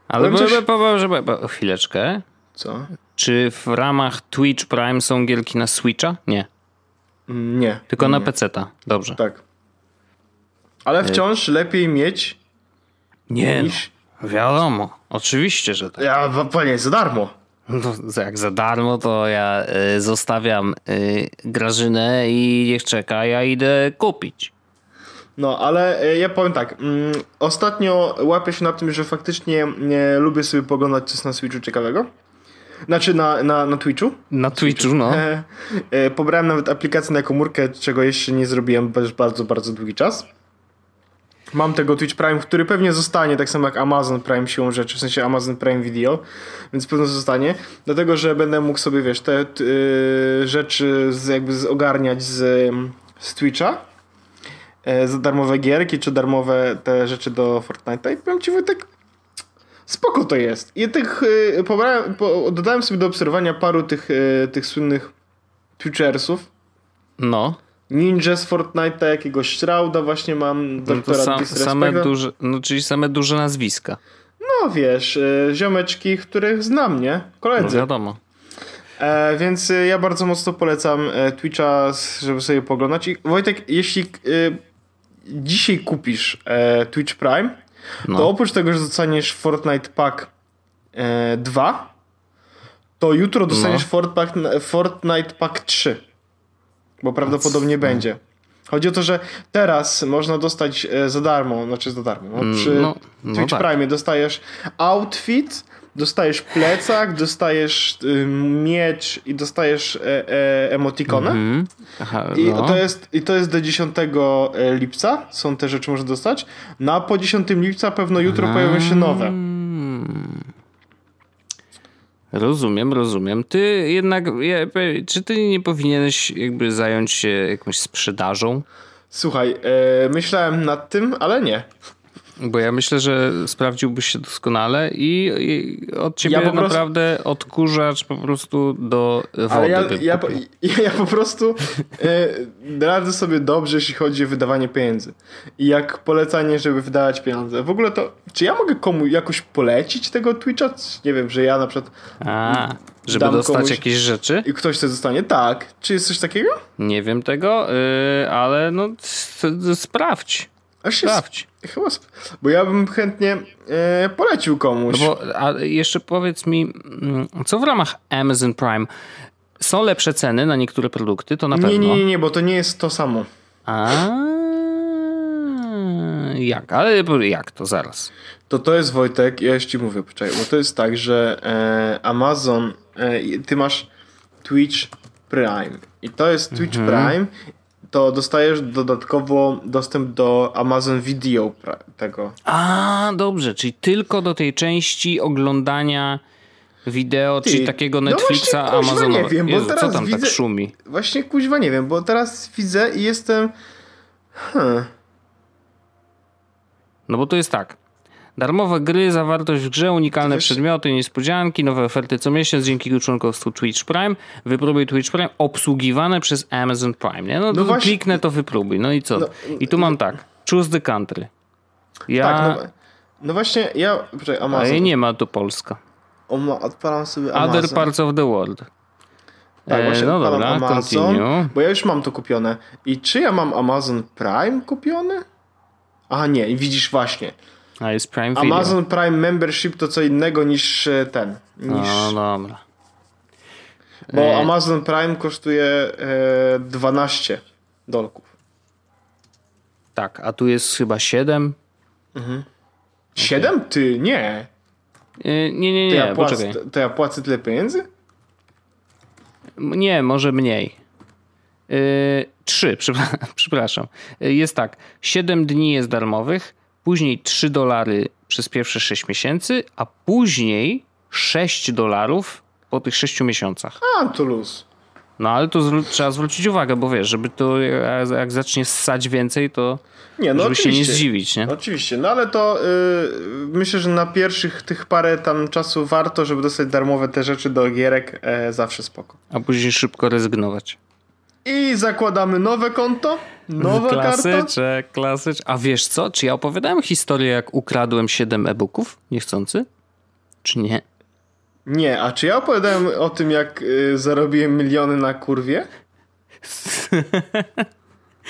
Ale Powiem coś- bo, bo, bo, bo, bo, chwileczkę. Co? Czy w ramach Twitch Prime są gierki na Switcha? Nie. Mm, Nie. Tylko na PC-ta. Dobrze. Tak. Ale wciąż lepiej mieć Nie, niż... no, wiadomo. Oczywiście, że tak. Ja, panie, za darmo. No, jak za darmo, to ja y, zostawiam y, Grażynę i niech czeka, ja idę kupić. No, ale e, ja powiem tak. Mm, ostatnio łapię się na tym, że faktycznie nie lubię sobie poglądać coś na Switchu ciekawego. Znaczy na, na, na Twitchu. Na Twitchu, no. E, pobrałem nawet aplikację na komórkę, czego jeszcze nie zrobiłem już bardzo, bardzo długi czas. Mam tego Twitch Prime, który pewnie zostanie, tak samo jak Amazon Prime siłą rzeczy, w sensie Amazon Prime Video, więc pewno zostanie, dlatego, że będę mógł sobie, wiesz, te y, rzeczy z, jakby ogarniać z, z Twitcha, e, za darmowe gierki, czy darmowe te rzeczy do Fortnite'a. I powiem ci Wojtek, spoko to jest. I tych, y, pobrałem, po, dodałem sobie do obserwowania paru tych, y, tych słynnych Twitchersów, No, Ninja z Fortnite'a, jakiegoś Shrouda właśnie mam, no to doktora sam, same duże, no czyli same duże nazwiska. No wiesz, y, ziomeczki, których znam, nie? No Koledzy. wiadomo. E, więc y, ja bardzo mocno polecam e, Twitcha, żeby sobie poglądać. I Wojtek, jeśli y, dzisiaj kupisz e, Twitch Prime, No. to oprócz tego, że dostaniesz Fortnite Pack e, 2, to jutro dostaniesz No. Fortnite, Fortnite Pack 3. Bo prawdopodobnie będzie. Chodzi o to, że teraz można dostać e, za darmo, znaczy za darmo. No, Mm, przy no, no Twitch tak. Prime dostajesz outfit, dostajesz plecak, dostajesz y, miecz i dostajesz e, e, emotikonę. Mhm. Aha, I, no. to jest, I to jest do 10 lipca. Są te rzeczy, można dostać. No a po 10 lipca pewno jutro pojawią się nowe. Rozumiem, rozumiem. Ty jednak, czy ty nie powinieneś jakby zająć się jakąś sprzedażą? Słuchaj, e, myślałem nad tym, ale nie. Bo ja myślę, że sprawdziłbyś się doskonale i, i od ciebie Ja po prostu- naprawdę odkurzacz po prostu do wody. Ale ja, ja, ja, ja po prostu e, radzę sobie dobrze, jeśli chodzi o wydawanie pieniędzy. I jak polecanie, żeby wydawać pieniądze. W ogóle to, czy ja mogę komu jakoś polecić tego Twitcha? Nie wiem, że ja na przykład A, żeby dostać komuś- jakieś rzeczy? i ktoś to zostanie. Tak. Czy jest coś takiego? Nie wiem tego, yy, ale no sprawdź. Aż Sprawdź. Chyba, bo ja bym chętnie e, polecił komuś. No bo a jeszcze powiedz mi, mm, co w ramach Amazon Prime są lepsze ceny na niektóre produkty, to na pewno. nie, nie, nie, nie, bo to nie jest to samo. A jak? Ale jak to zaraz? To to jest Wojtek, ja już ci mówię, poczekaj, bo to jest tak, że e, Amazon, e, ty masz Twitch Prime i to jest Twitch Mhm. Prime, to dostajesz dodatkowo dostęp do Amazon Video tego. A, dobrze, czyli tylko do tej części oglądania wideo, Ty, czyli takiego no Netflixa kuźwa, Amazonowego. nie wiem, bo Jezu, co teraz tam widzę- tak szumi? Właśnie kuźwa nie wiem, bo teraz widzę i jestem... Hmm. No bo to jest tak. Darmowe gry, zawartość w grze, unikalne Wiesz- przedmioty, niespodzianki, nowe oferty co miesiąc dzięki członkostwu Twitch Prime. Wypróbuj Twitch Prime obsługiwane przez Amazon Prime. Nie? No, to właśnie- kliknę, to wypróbuj. No i co? No, I tu mam tak. Choose the country. Ja, Tak, no, no właśnie ja... Poczekaj, ale Amazon. nie ma tu Polska. O, ma- odpalam sobie Amazon. Other parts of the world. Tak, E, właśnie no odpalam dobra, Amazon, continue. bo ja już mam to kupione. I czy ja mam Amazon Prime kupiony? A nie, widzisz właśnie. A jest Prime Video. Amazon Prime Membership to co innego niż e, ten. Niż, No dobra. bo e- Amazon Prime kosztuje e, 12 dolków. Tak, a tu jest chyba 7. 7? Ty, nie. E, nie, nie, To, nie, ja płacę, poczekaj. to ja płacę tyle pieniędzy? Nie, może mniej. Yy, trzy, przepra- przepraszam. Yy, Jest tak, 7 dni jest darmowych, później 3 dolary przez pierwsze 6 miesięcy, a później 6 dolarów po tych 6 miesiącach. A, to luz. No ale to zwró- trzeba zwrócić uwagę, bo wiesz, żeby to jak, jak zacznie ssać więcej, to Nie, no żeby się nie oczywiście. zdziwić, nie? Oczywiście, no ale to y, myślę, że na pierwszych tych parę tam czasu warto, żeby dostać darmowe te rzeczy do gierek, e, zawsze spoko. A później szybko rezygnować. I zakładamy nowe konto. Nowa klasyczek, klasyczek. A wiesz co? Czy ja opowiadałem historię, jak ukradłem 7 e-booków niechcący? Czy nie? Nie, a czy ja opowiadałem o tym, jak y, zarobiłem miliony na kurwie?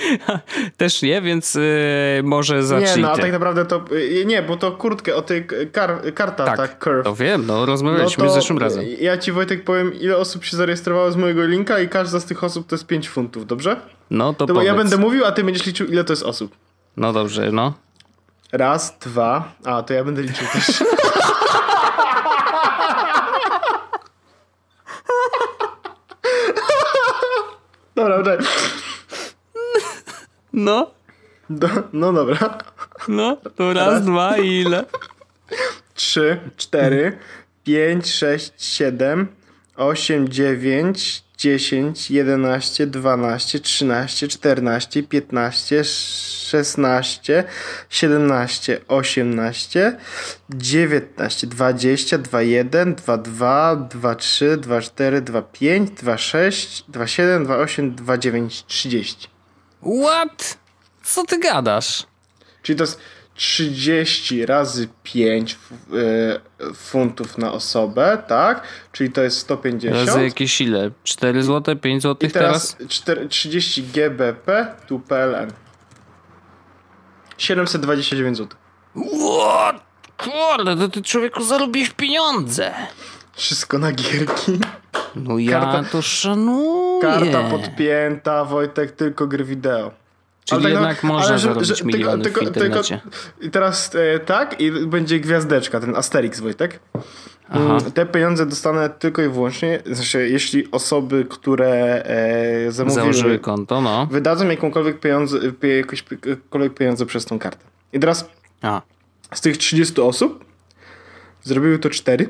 Też nie, więc y, może zacznij Nie, no a tak naprawdę to... y, nie, bo to kurtkę o tej kar, karta, tak, tak, curve. to wiem, no rozmawialiśmy No zeszłym razem. Ja ci Wojtek powiem, ile osób się zarejestrowało z mojego linka i każda z tych osób to jest 5 funtów, dobrze? No to, To ja będę mówił, a ty będziesz liczył, ile to jest osób. No dobrze, no. Raz, dwa. A, to ja będę liczył też. Dobra, dobra. No, Do, no dobra. no, to raz, dwa i ile? Trzy, cztery, pięć, sześć, siedem, osiem, dziewięć, dziesięć, jedenaście, dwanaście, trzynaście, czternaście, piętnaście, szesnaście, siedemnaście, osiemnaście, dziewiętnaście, dwadzieścia, dwa jeden, dwa dwa, dwa trzy, dwa cztery, dwa pięć, dwa sześć, dwa siedem, dwa osiem, dwa dziewięć, trzydzieści. What? Co ty gadasz? Czyli to jest 30 razy 5 y, funtów na osobę, tak? Czyli to jest 150. Razy jakieś ile? 4 zł, 5 zł I teraz, teraz? 4, 30 GBP tu PLN. 729 zł. What? Kurde, to ty człowieku zarobisz pieniądze. Wszystko na gierki. No ja Karta- to szanuję. Karta podpięta, Wojtek, tylko gry wideo. Czyli Ale tak, jednak no, można ale zarobić że- miliony w internecie. I teraz e, tak, i będzie gwiazdeczka, ten Asterix, Wojtek. Mm, Te pieniądze dostanę tylko i wyłącznie, znaczy, jeśli osoby, które e, zamówiły, Założyły konto, no. wydadzą jakąkolwiek pieniądze, jakiekolwiek pieniądze przez tą kartę. I teraz A. z tych 30 osób zrobiły to 4.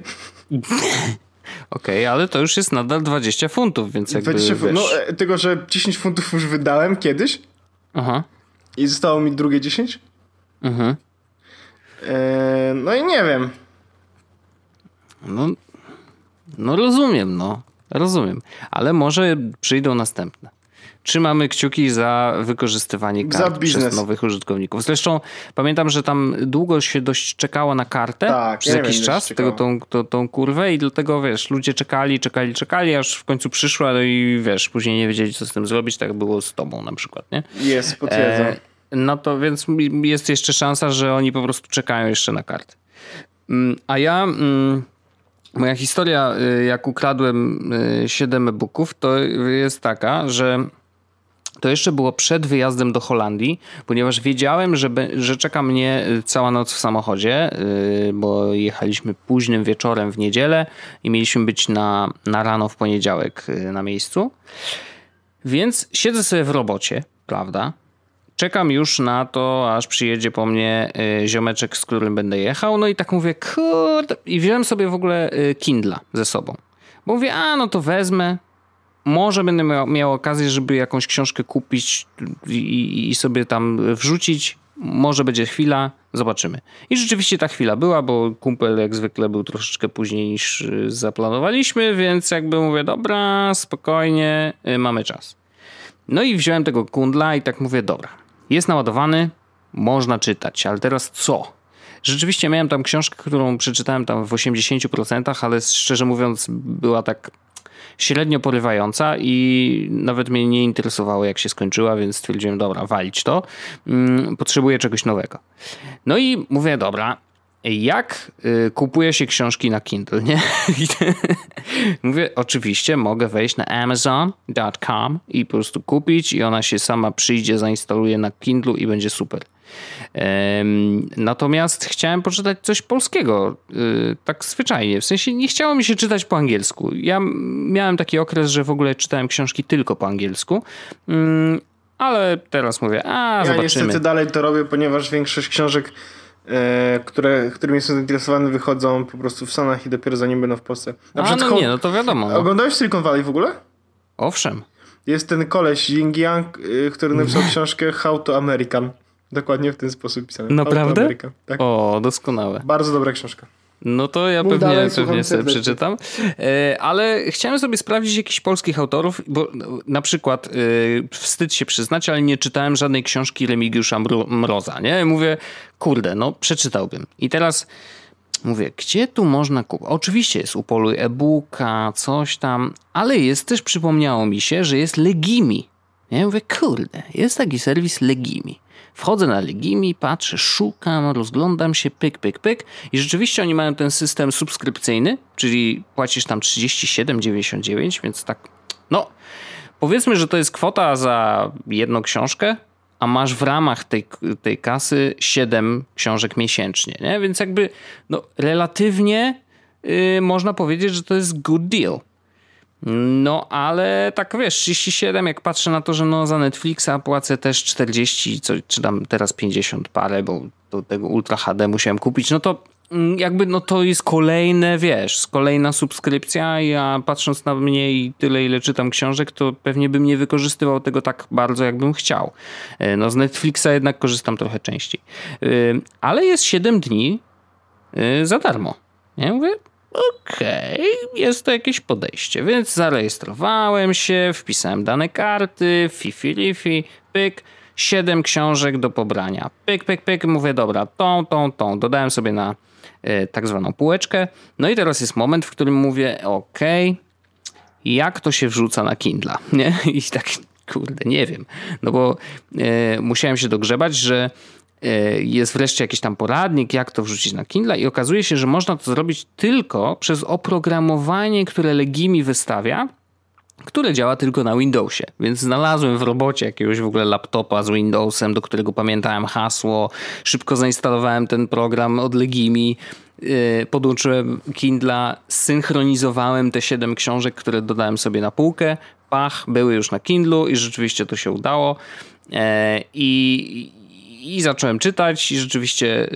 Okej, ale to już jest nadal 20 funtów, więc jakby 20 wiesz... fun- no, e, tylko, że 10 funtów już wydałem kiedyś Aha. i zostało mi drugie 10. Mhm. E, no i nie wiem. No, no rozumiem, no. Rozumiem. Ale może przyjdą następne. Trzymamy kciuki za wykorzystywanie Za kart biznes. przez nowych użytkowników. Zresztą pamiętam, że tam długo się dość czekało na kartę Tak, przez ja jakiś wiem, czas, tego, tą, tą, tą kurwę i dlatego wiesz, ludzie czekali, czekali, czekali, aż w końcu przyszła no i wiesz, później nie wiedzieli co z tym zrobić, tak było z tobą na przykład, nie? Jest, potwierdzam. E, no to więc jest jeszcze szansa, że oni po prostu czekają jeszcze na kartę. Mm, A ja, mm, moja historia, y, jak ukradłem 7 e-booków, to jest taka, że to jeszcze było przed wyjazdem do Holandii, ponieważ wiedziałem, że, be- że czeka mnie y, cała noc w samochodzie, y, bo jechaliśmy późnym wieczorem w niedzielę i mieliśmy być na, na rano w poniedziałek y, na miejscu. Więc siedzę sobie w robocie, prawda? Czekam już na to, aż przyjedzie po mnie ziomeczek, z którym będę jechał. No i tak mówię, kurde. I wziąłem sobie w ogóle Kindla ze sobą. Bo mówię, a no to wezmę. Może będę miał, miał okazję, żeby jakąś książkę kupić i, i- sobie tam wrzucić. Może będzie chwila, zobaczymy. I rzeczywiście ta chwila była, bo kumpel jak zwykle był troszeczkę później niż y, zaplanowaliśmy, więc jakby mówię, dobra, spokojnie, y, mamy czas. No i wziąłem tego kundla i tak mówię, dobra, jest naładowany, można czytać, ale teraz co? Rzeczywiście miałem tam książkę, którą przeczytałem tam w 80%, ale szczerze mówiąc była tak średnio porywająca i nawet mnie nie interesowało jak się skończyła, więc stwierdziłem, dobra, walić to. Mm, Potrzebuję czegoś nowego. No i mówię, dobra, jak y, kupuje się książki na Kindle, nie? Mówię, oczywiście mogę wejść na amazon.com i po prostu kupić i ona się sama przyjdzie, zainstaluje na Kindle i będzie super. Natomiast chciałem poczytać coś polskiego, y, tak zwyczajnie. W sensie nie chciało mi się czytać po angielsku. Ja miałem taki okres, że w ogóle czytałem książki tylko po angielsku, Mm, ale teraz mówię, a Ja zobaczymy. niestety dalej to robię, ponieważ większość książek, które, którymi jestem zainteresowany, wychodzą po prostu w Stanach i dopiero zanim będą w Polsce. Na A no nie, no to wiadomo. No. Oglądałeś Silicon Valley w ogóle? Owszem. Jest ten koleś Ying Yang, y, który napisał książkę How to American. Dokładnie w ten sposób to Naprawdę? Tak. O, doskonałe. Bardzo dobra książka. No to ja pewnie, dalej, pewnie sobie przeczytam. E, ale chciałem sobie sprawdzić jakichś polskich autorów, bo na przykład e, wstyd się przyznać, ale nie czytałem żadnej książki Remigiusza Mroza. Nie? Mówię, kurde, no przeczytałbym. I teraz mówię, gdzie tu można kupić? Oczywiście jest u Polu e-booka, coś tam, ale jest też, przypomniało mi się, że jest Legimi. Ja mówię, kurde, jest taki serwis Legimi. Wchodzę na Legimi, patrzę, szukam, rozglądam się, pyk, pyk, pyk i rzeczywiście oni mają ten system subskrypcyjny, czyli płacisz tam 37,99, więc tak, no powiedzmy, że to jest kwota za jedną książkę, a masz w ramach tej, tej kasy 7 książek miesięcznie, nie? Więc jakby no, relatywnie yy, można powiedzieć, że to jest good deal. No, ale tak wiesz, 37, jak patrzę na to, że no za Netflixa płacę też 40, co, czy tam teraz 50 parę, bo do tego Ultra HD musiałem kupić, no to mm, jakby no to jest kolejne, wiesz, kolejna subskrypcja. Ja patrząc na mnie i tyle, ile czytam książek, to pewnie bym nie wykorzystywał tego tak bardzo, jakbym chciał. E, no z Netflixa jednak korzystam trochę częściej. E, ale jest 7 dni e, za darmo. Ja mówię, okej, okay, jest to jakieś podejście. Więc zarejestrowałem się, wpisałem dane karty, fifi lifi, pyk, siedem książek do pobrania. Pyk, pyk, pyk, mówię, dobra, tą, tą, tą. Dodałem sobie na y, tak zwaną półeczkę. No i teraz jest moment, w którym mówię, okej, okay, jak to się wrzuca na Kindla, nie? I tak, kurde, nie wiem. No bo y, musiałem się dogrzebać, że jest wreszcie jakiś tam poradnik, jak to wrzucić na Kindle i okazuje się, że można to zrobić tylko przez oprogramowanie, które Legimi wystawia, które działa tylko na Windowsie. Więc znalazłem w robocie jakiegoś w ogóle laptopa z Windowsem, do którego pamiętałem hasło. Szybko zainstalowałem ten program od Legimi, e, podłączyłem Kindla, synchronizowałem te 7 książek, które dodałem sobie na półkę. Pach, były już na Kindlu i rzeczywiście to się udało. E, I, i zacząłem czytać i rzeczywiście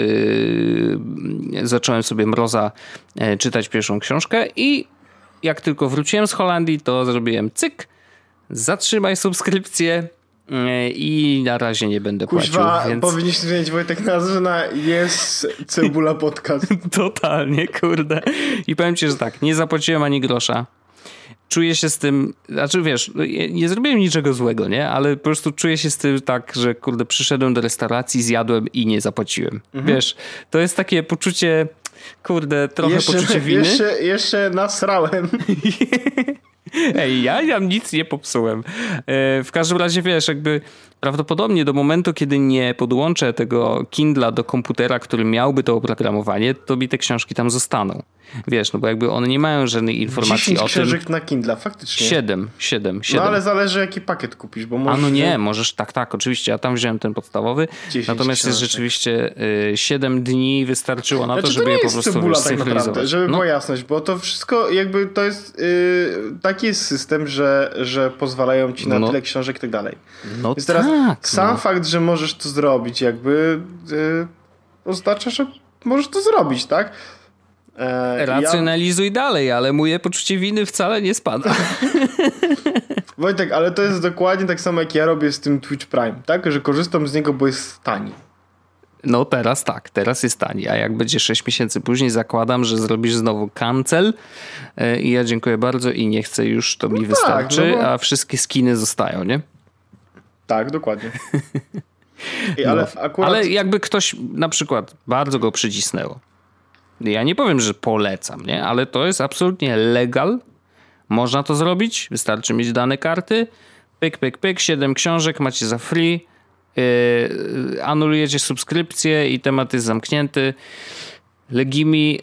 yy, zacząłem sobie Mroza yy, czytać pierwszą książkę i jak tylko wróciłem z Holandii, to zrobiłem cyk, zatrzymaj subskrypcję yy, i na razie nie będę Kuźwa, płacił. Więc... powinniśmy zmienić Wojtek nazwę na jest Cebula Podcast. Totalnie, kurde. I powiem ci, że tak, nie zapłaciłem ani grosza czuję się z tym, znaczy wiesz, no, nie zrobiłem niczego złego, nie? Ale po prostu czuję się z tym tak, że kurde, przyszedłem do restauracji, zjadłem i nie zapłaciłem. Mhm. Wiesz, to jest takie poczucie, kurde, trochę jeszcze, poczucie winy. Jeszcze, jeszcze nasrałem. Ej, ja tam nic nie popsułem. E, w każdym razie, wiesz, jakby prawdopodobnie do momentu, kiedy nie podłączę tego Kindla do komputera, który miałby to oprogramowanie, to mi te książki tam zostaną. Wiesz, no bo jakby one nie mają żadnej informacji o tym. książek na Kindle, faktycznie. Siedem, siedem, siedem. No ale zależy jaki pakiet kupisz, bo możesz... A no nie, możesz, tak, tak, oczywiście, ja tam wziąłem ten podstawowy, natomiast jest rzeczywiście y, siedem dni wystarczyło na znaczy, to, żeby to je po prostu cebula, tak naprawdę, żeby no. była jasność, bo to wszystko jakby to jest yy, taki jest system, że, że pozwalają ci na no. tyle książek i tak dalej. No Więc teraz tak, sam no. fakt, że możesz to zrobić jakby yy, oznacza, że możesz to zrobić, tak? E, Racjonalizuj ja... dalej, ale moje poczucie winy wcale nie spada. Wojtek, ale to jest dokładnie tak samo jak ja robię z tym Twitch Prime, tak? Że korzystam z niego, bo jest tani. No teraz tak, teraz jest tani, a jak będzie 6 miesięcy później zakładam, że zrobisz znowu cancel e, i ja dziękuję bardzo i nie chcę już, to mi no wystarczy, tak, no bo... a wszystkie skiny zostają, nie? Tak, dokładnie. I, ale, no, akurat... ale jakby ktoś na przykład bardzo go przycisnęło, ja nie powiem, że polecam, nie? ale to jest absolutnie legal. Można to zrobić, wystarczy mieć dane karty. Pyk, pyk, pyk, 7 książek macie za free. Yy, anulujecie subskrypcję i temat jest zamknięty. Legimi, yy,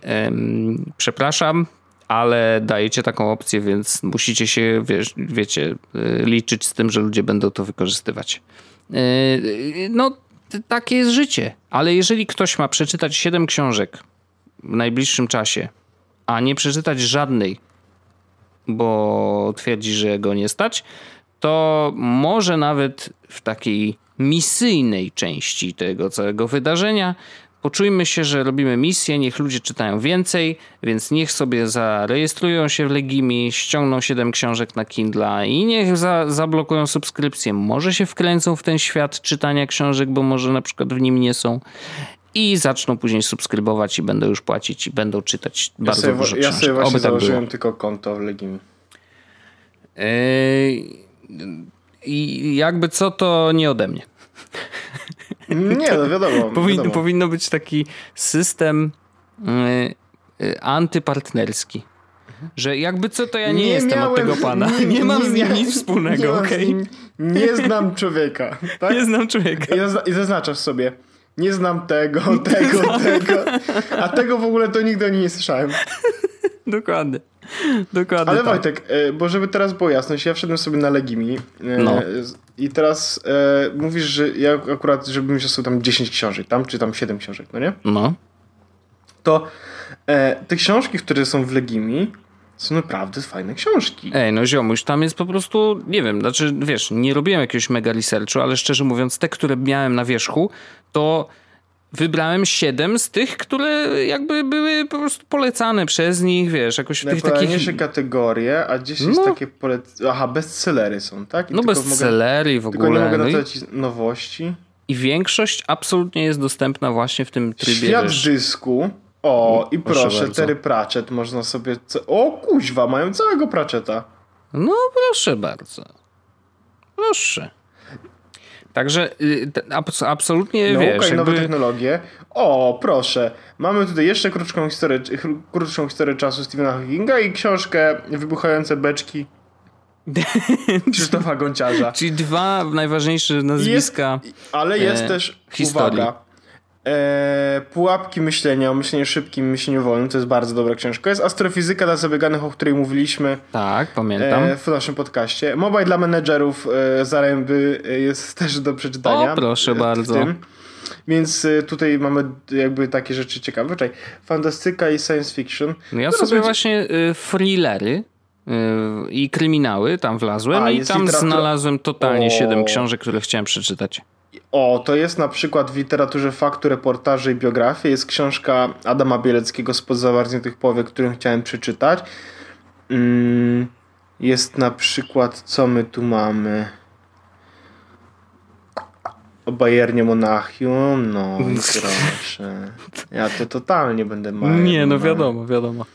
przepraszam, ale dajecie taką opcję, więc musicie się, wiecie, yy, liczyć z tym, że ludzie będą to wykorzystywać. Yy, no, takie jest życie. Ale jeżeli ktoś ma przeczytać 7 książek w najbliższym czasie, a nie przeczytać żadnej, bo twierdzi, że go nie stać, to może nawet w takiej misyjnej części tego całego wydarzenia poczujmy się, że robimy misję, niech ludzie czytają więcej, więc niech sobie zarejestrują się w Legimi, ściągną 7 książek na Kindle i niech za, zablokują subskrypcję. Może się wkręcą w ten świat czytania książek, bo może na przykład w nim nie są i zaczną później subskrybować i będą już płacić i będą czytać Ja bardzo sobie, dużo ja książek. sobie właśnie Oby tak było. założyłem tylko konto w Legimi. Yy, I jakby co, to nie ode mnie. Nie, no wiadomo. Powin, wiadomo. powinno być taki system yy, yy, antypartnerski. Że jakby co, to ja nie, jestem od tego pana. Nie, mam z nim miałem- nic nie wspólnego, z okej? nim- Nie znam człowieka. Tak? Nie znam człowieka. I zaznaczasz sobie. Nie znam tego, tego, tego. A tego w ogóle to nigdy o nim nie słyszałem. Dokładnie. Dokładnie Ale tak. Wojtek, e, bo żeby teraz było jasność, ja wszedłem sobie na Legimi e, No. i teraz e, mówisz, że ja akurat, żebym wziął tam 10 książek, tam, czy tam 7 książek, no nie? No. To e, te książki, które są w Legimi są naprawdę fajne książki. Ej, no ziomuś, tam jest po prostu, nie wiem, znaczy, wiesz, nie robiłem jakiegoś mega researchu, ale szczerze mówiąc, te, które miałem na wierzchu, to wybrałem siedem z tych, które jakby były po prostu polecane przez nich, wiesz, jakoś w tych takich... Kategorie, a 10 No. takie polec... Aha, bestsellery są, tak? I No bestsellery w Mogę, tylko nie ogóle. mogę No i, nowości. I większość absolutnie jest dostępna właśnie w tym trybie, Świat wiesz, dysku. O, i Proszę proszę. Terry Pratchett można sobie... O, kuźwa, mają całego Pratchetta. No proszę bardzo. Proszę. Także y, absolutnie, Nauka wiesz, i nowe jakby... technologie. O, proszę. Mamy tutaj jeszcze krótką historię, krótszą historię czasu Stephena Hawkinga i książkę Wybuchające beczki Krzysztofa Gonciarza. Czyli dwa najważniejsze nazwiska. Ale jest e, też, historii. uwaga, e, Pułapki myślenia o myśleniu szybkim, myśleniu wolnym, to jest bardzo dobra książka. Jest Astrofizyka dla zabieganych, o której mówiliśmy Tak, pamiętam. e, w naszym podcaście. Mobile dla menedżerów e, Zaręby jest też do przeczytania. O, proszę bardzo. tym. Więc tutaj mamy jakby takie rzeczy ciekawe. Czekaj, fantastyka i science fiction. No ja Teraz sobie będzie- właśnie y, thrillery y, i kryminały tam wlazłem A, i tam literatura- znalazłem totalnie O. siedem książek, które chciałem przeczytać. O, to jest na przykład w literaturze faktu, reportaży i biografii. Jest książka Adama Bieleckiego spod zawartych powiek, którą chciałem przeczytać. Mm, jest na przykład, co my tu mamy? O Bayernie Monachium, no i proszę. Ja to totalnie będę Bayern Nie, no wiadomo, wiadomo.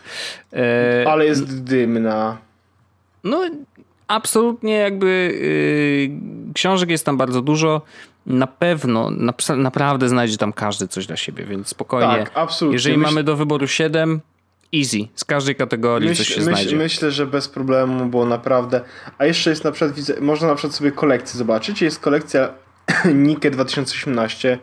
E, Ale jest dymna. No, absolutnie jakby y, książek jest tam bardzo dużo. Na pewno, napsa- naprawdę znajdzie tam każdy coś dla siebie, więc spokojnie. Tak, absolutnie. Jeżeli Myśl- mamy do wyboru 7, easy. Z każdej kategorii coś się znajdzie. myślę, że bez problemu, bo naprawdę. A jeszcze jest na przykład, widzę, można na przykład sobie kolekcję zobaczyć. Jest kolekcja Nike 2018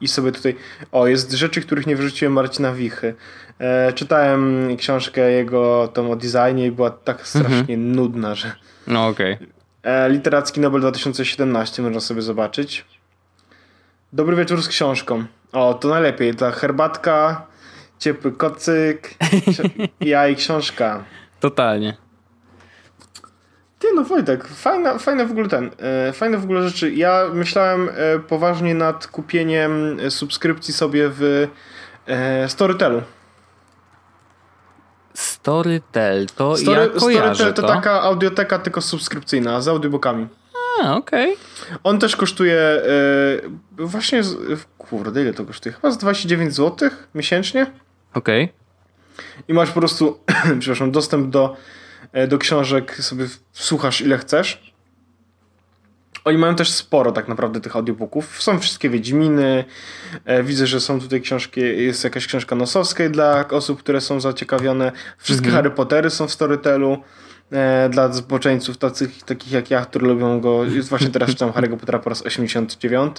i sobie tutaj. O, jest rzeczy, których nie wyrzuciłem Marcina Wichy. E, czytałem książkę jego tą o designie i była tak strasznie nudna, że. No okej. E, Literacki Nobel 2017 można sobie zobaczyć. Dobry wieczór z książką. O, to najlepiej. Ta herbatka, ciepły kocyk, ja i książka. Totalnie. Ty no Wojtek, fajna, fajne w ogóle ten, e, fajne w ogóle rzeczy. Ja myślałem e, poważnie nad kupieniem e, subskrypcji sobie w e, Storytelu. Storytel, to Story, ja kojarzę Storytel to to. taka audioteka tylko subskrypcyjna, z audiobookami. A, okej. On też kosztuje e, właśnie, z, kurde ile to kosztuje? Chyba z 29 zł miesięcznie. Okej. I masz po prostu, przepraszam, dostęp do, e, do książek, sobie słuchasz ile chcesz. Oni mają też sporo tak naprawdę tych audiobooków. Są wszystkie Wiedźminy. E, widzę, że są tutaj książki, jest jakaś książka nosowskiej dla osób, które są zaciekawione. Wszystkie Harry Pottery są w Storytelu. E, dla zboczeńców tacych, takich jak ja, którzy lubią go. Jest właśnie teraz czytam Harry'ego Pottera po raz 89.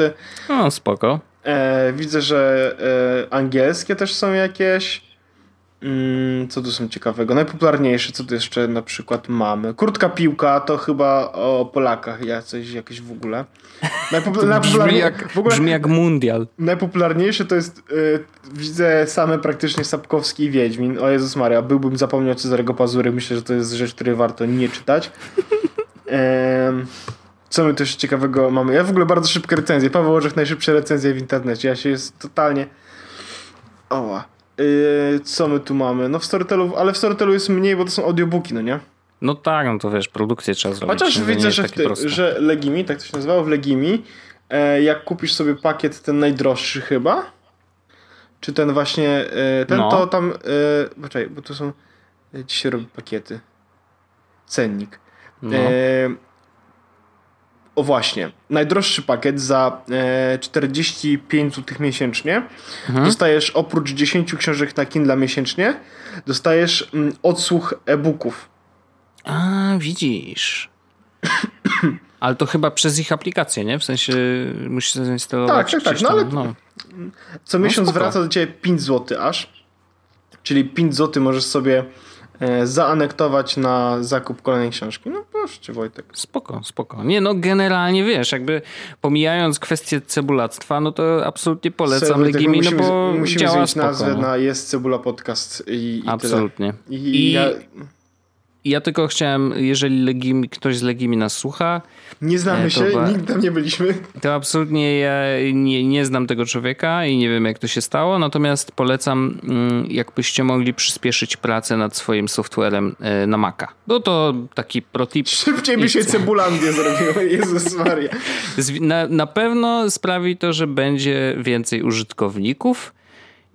No, spoko. E, widzę, że e, angielskie też są jakieś. Mm, co tu są ciekawego? Najpopularniejsze, co tu jeszcze na przykład mamy? Kurtka piłka to chyba o Polakach, ja coś jakieś w ogóle. Najpopu- Brzmi najpopularnie- jak, w ogóle brzmi jak mundial. najpopularniejsze to jest, y, widzę same praktycznie Sapkowski i Wiedźmin. O Jezus Maria, byłbym zapomniał Cezarego Pazury. Myślę, że to jest rzecz, której warto nie czytać. Co my też ciekawego mamy? Ja w ogóle bardzo szybkie recenzje. Paweł Orzech najszybsze recenzje w internecie. Ja się jest totalnie... Oła. Y, co my tu mamy? No w Storytelu, ale w Storytelu jest mniej, bo to są audiobooki, no nie? No tak, no to wiesz, produkcję trzeba zrobić. Chociaż widzę, że, w takie ty, proste. że Legimi, tak to się nazywało, w Legimi, e, jak kupisz sobie pakiet ten najdroższy chyba, czy ten właśnie, e, ten No. to tam, e, poczekaj, bo to są, e, dzisiaj robię pakiety. Cennik. No. E, o właśnie, najdroższy pakiet za e, 45 zł miesięcznie. Mhm. Dostajesz oprócz 10 książek na Kindle miesięcznie, dostajesz mm, odsłuch e-booków. A, widzisz. Ale to chyba przez ich aplikację, nie? W sensie musisz zainstalować. Tak, tak, tak, no ale- no. Co miesiąc spoko. wraca do ciebie 5 zł aż. Czyli 5 zł możesz sobie zaanektować na zakup kolejnej książki. No proszę cię Wojtek. Spoko, spoko. Nie no, generalnie wiesz, jakby pomijając kwestię cebulactwa, no to absolutnie polecam Sobie, Legimi, no musimy, bo musimy działa zmienić spoko. nazwę no. na Jest Cebula Podcast i, i tyle. Absolutnie. I, I- ja Ja tylko chciałem, jeżeli Legimi, ktoś z Legimi nas słucha, nie znamy E, się, ba- nigdy tam nie byliśmy. to absolutnie ja nie, nie znam tego człowieka i nie wiem jak to się stało, natomiast polecam, mm, jakbyście mogli przyspieszyć pracę nad swoim softwarem e, na Maca. No to taki protip. Szybciej by się Cebulandię zrobiło. Jezus Maria. Na, na pewno sprawi to, że będzie więcej użytkowników.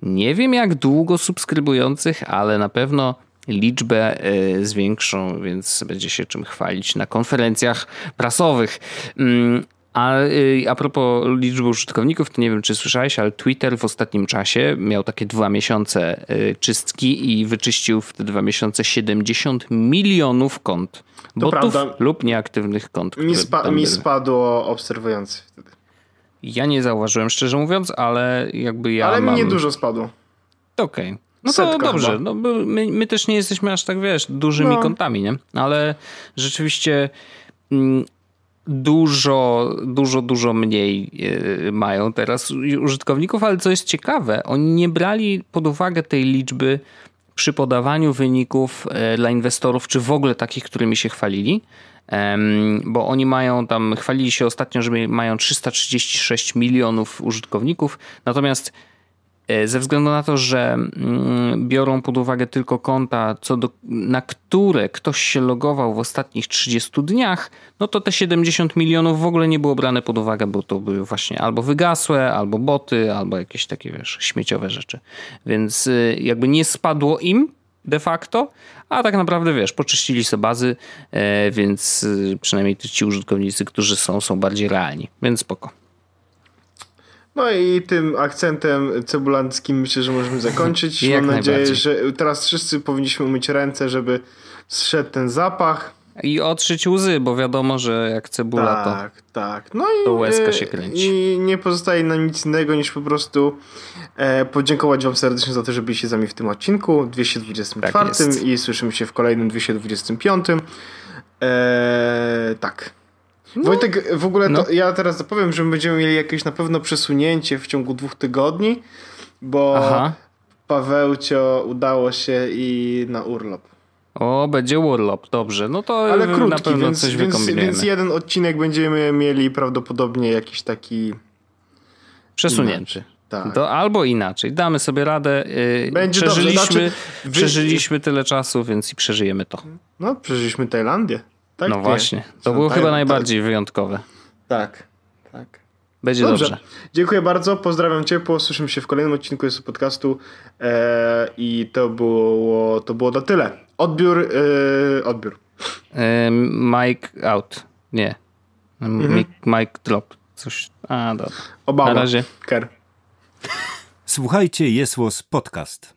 Nie wiem jak długo subskrybujących, ale na pewno liczbę y, zwiększą, więc będzie się czym chwalić na konferencjach prasowych. Mm, A, y, a propos liczby użytkowników, to nie wiem, czy słyszałeś, ale Twitter w ostatnim czasie miał takie dwa miesiące y, czystki i wyczyścił w te dwa miesiące 70 milionów kont. Botów prawda. lub nieaktywnych kont. Mi, spa- mi spadło obserwujący wtedy. Ja nie zauważyłem, szczerze mówiąc, ale jakby ja Ale mam... mi niedużo spadło. Okej. No to Setka dobrze. chyba. No, my, my też nie jesteśmy aż tak, wiesz, dużymi No. kątami, nie? Ale rzeczywiście mm, dużo, dużo, dużo mniej e, mają teraz użytkowników, ale co jest ciekawe, oni nie brali pod uwagę tej liczby przy podawaniu wyników e, dla inwestorów, czy w ogóle takich, którymi się chwalili. Bo oni mają tam, chwalili się ostatnio, że mają 336 milionów użytkowników, natomiast Ze względu na to, że mm, biorą pod uwagę tylko konta, co do, na które ktoś się logował w ostatnich 30 dniach, no to te 70 milionów w ogóle nie było brane pod uwagę, bo to były właśnie albo wygasłe, albo boty, albo jakieś takie, wiesz, śmieciowe rzeczy. Więc y, jakby nie spadło im de facto, a tak naprawdę, wiesz, poczyścili sobie bazy, e, więc y, przynajmniej ci użytkownicy, którzy są, są bardziej realni, więc spoko. No i tym akcentem cebulanckim myślę, że możemy zakończyć. Mam nadzieję, że teraz wszyscy powinniśmy umyć ręce, żeby zszedł ten zapach. I otrzyć łzy, bo wiadomo, że jak cebula to... tak, tak. No i, to łezka się kręci. I nie pozostaje nam nic innego niż po prostu e, podziękować wam serdecznie za to, że byliście z nami w tym odcinku 224 Tak i słyszymy się w kolejnym 225. E, tak. Wojtek, w ogóle to no. ja teraz zapowiem, że będziemy mieli jakieś na pewno przesunięcie w ciągu dwóch tygodni, bo Aha. Pawełcio udało się i na urlop. O, będzie urlop, dobrze. No to Ale na krótki, pewno więc, coś więc, więc jeden odcinek będziemy mieli prawdopodobnie jakiś taki... Przesunięty. Tak. To albo inaczej. Damy sobie radę. Yy, Będzie dobrze, przeżyliśmy, znaczy, wy- przeżyliśmy tyle czasu, więc i przeżyjemy to. No, przeżyliśmy Tajlandię. Tak, no nie? właśnie. To było chyba najbardziej wyjątkowe. Tak, tak. Będzie Dobrze. dobrze. Dziękuję bardzo, pozdrawiam ciepło, słyszymy się w kolejnym odcinku jest podcastu e, i to było, to było na tyle. Odbiór, e, odbiór. Ym, Mike out. Nie. Mhm. Mike, Mike drop. Coś. A, dobra. Obama. Na razie. Ker. Słuchajcie, Jesłos Podcast.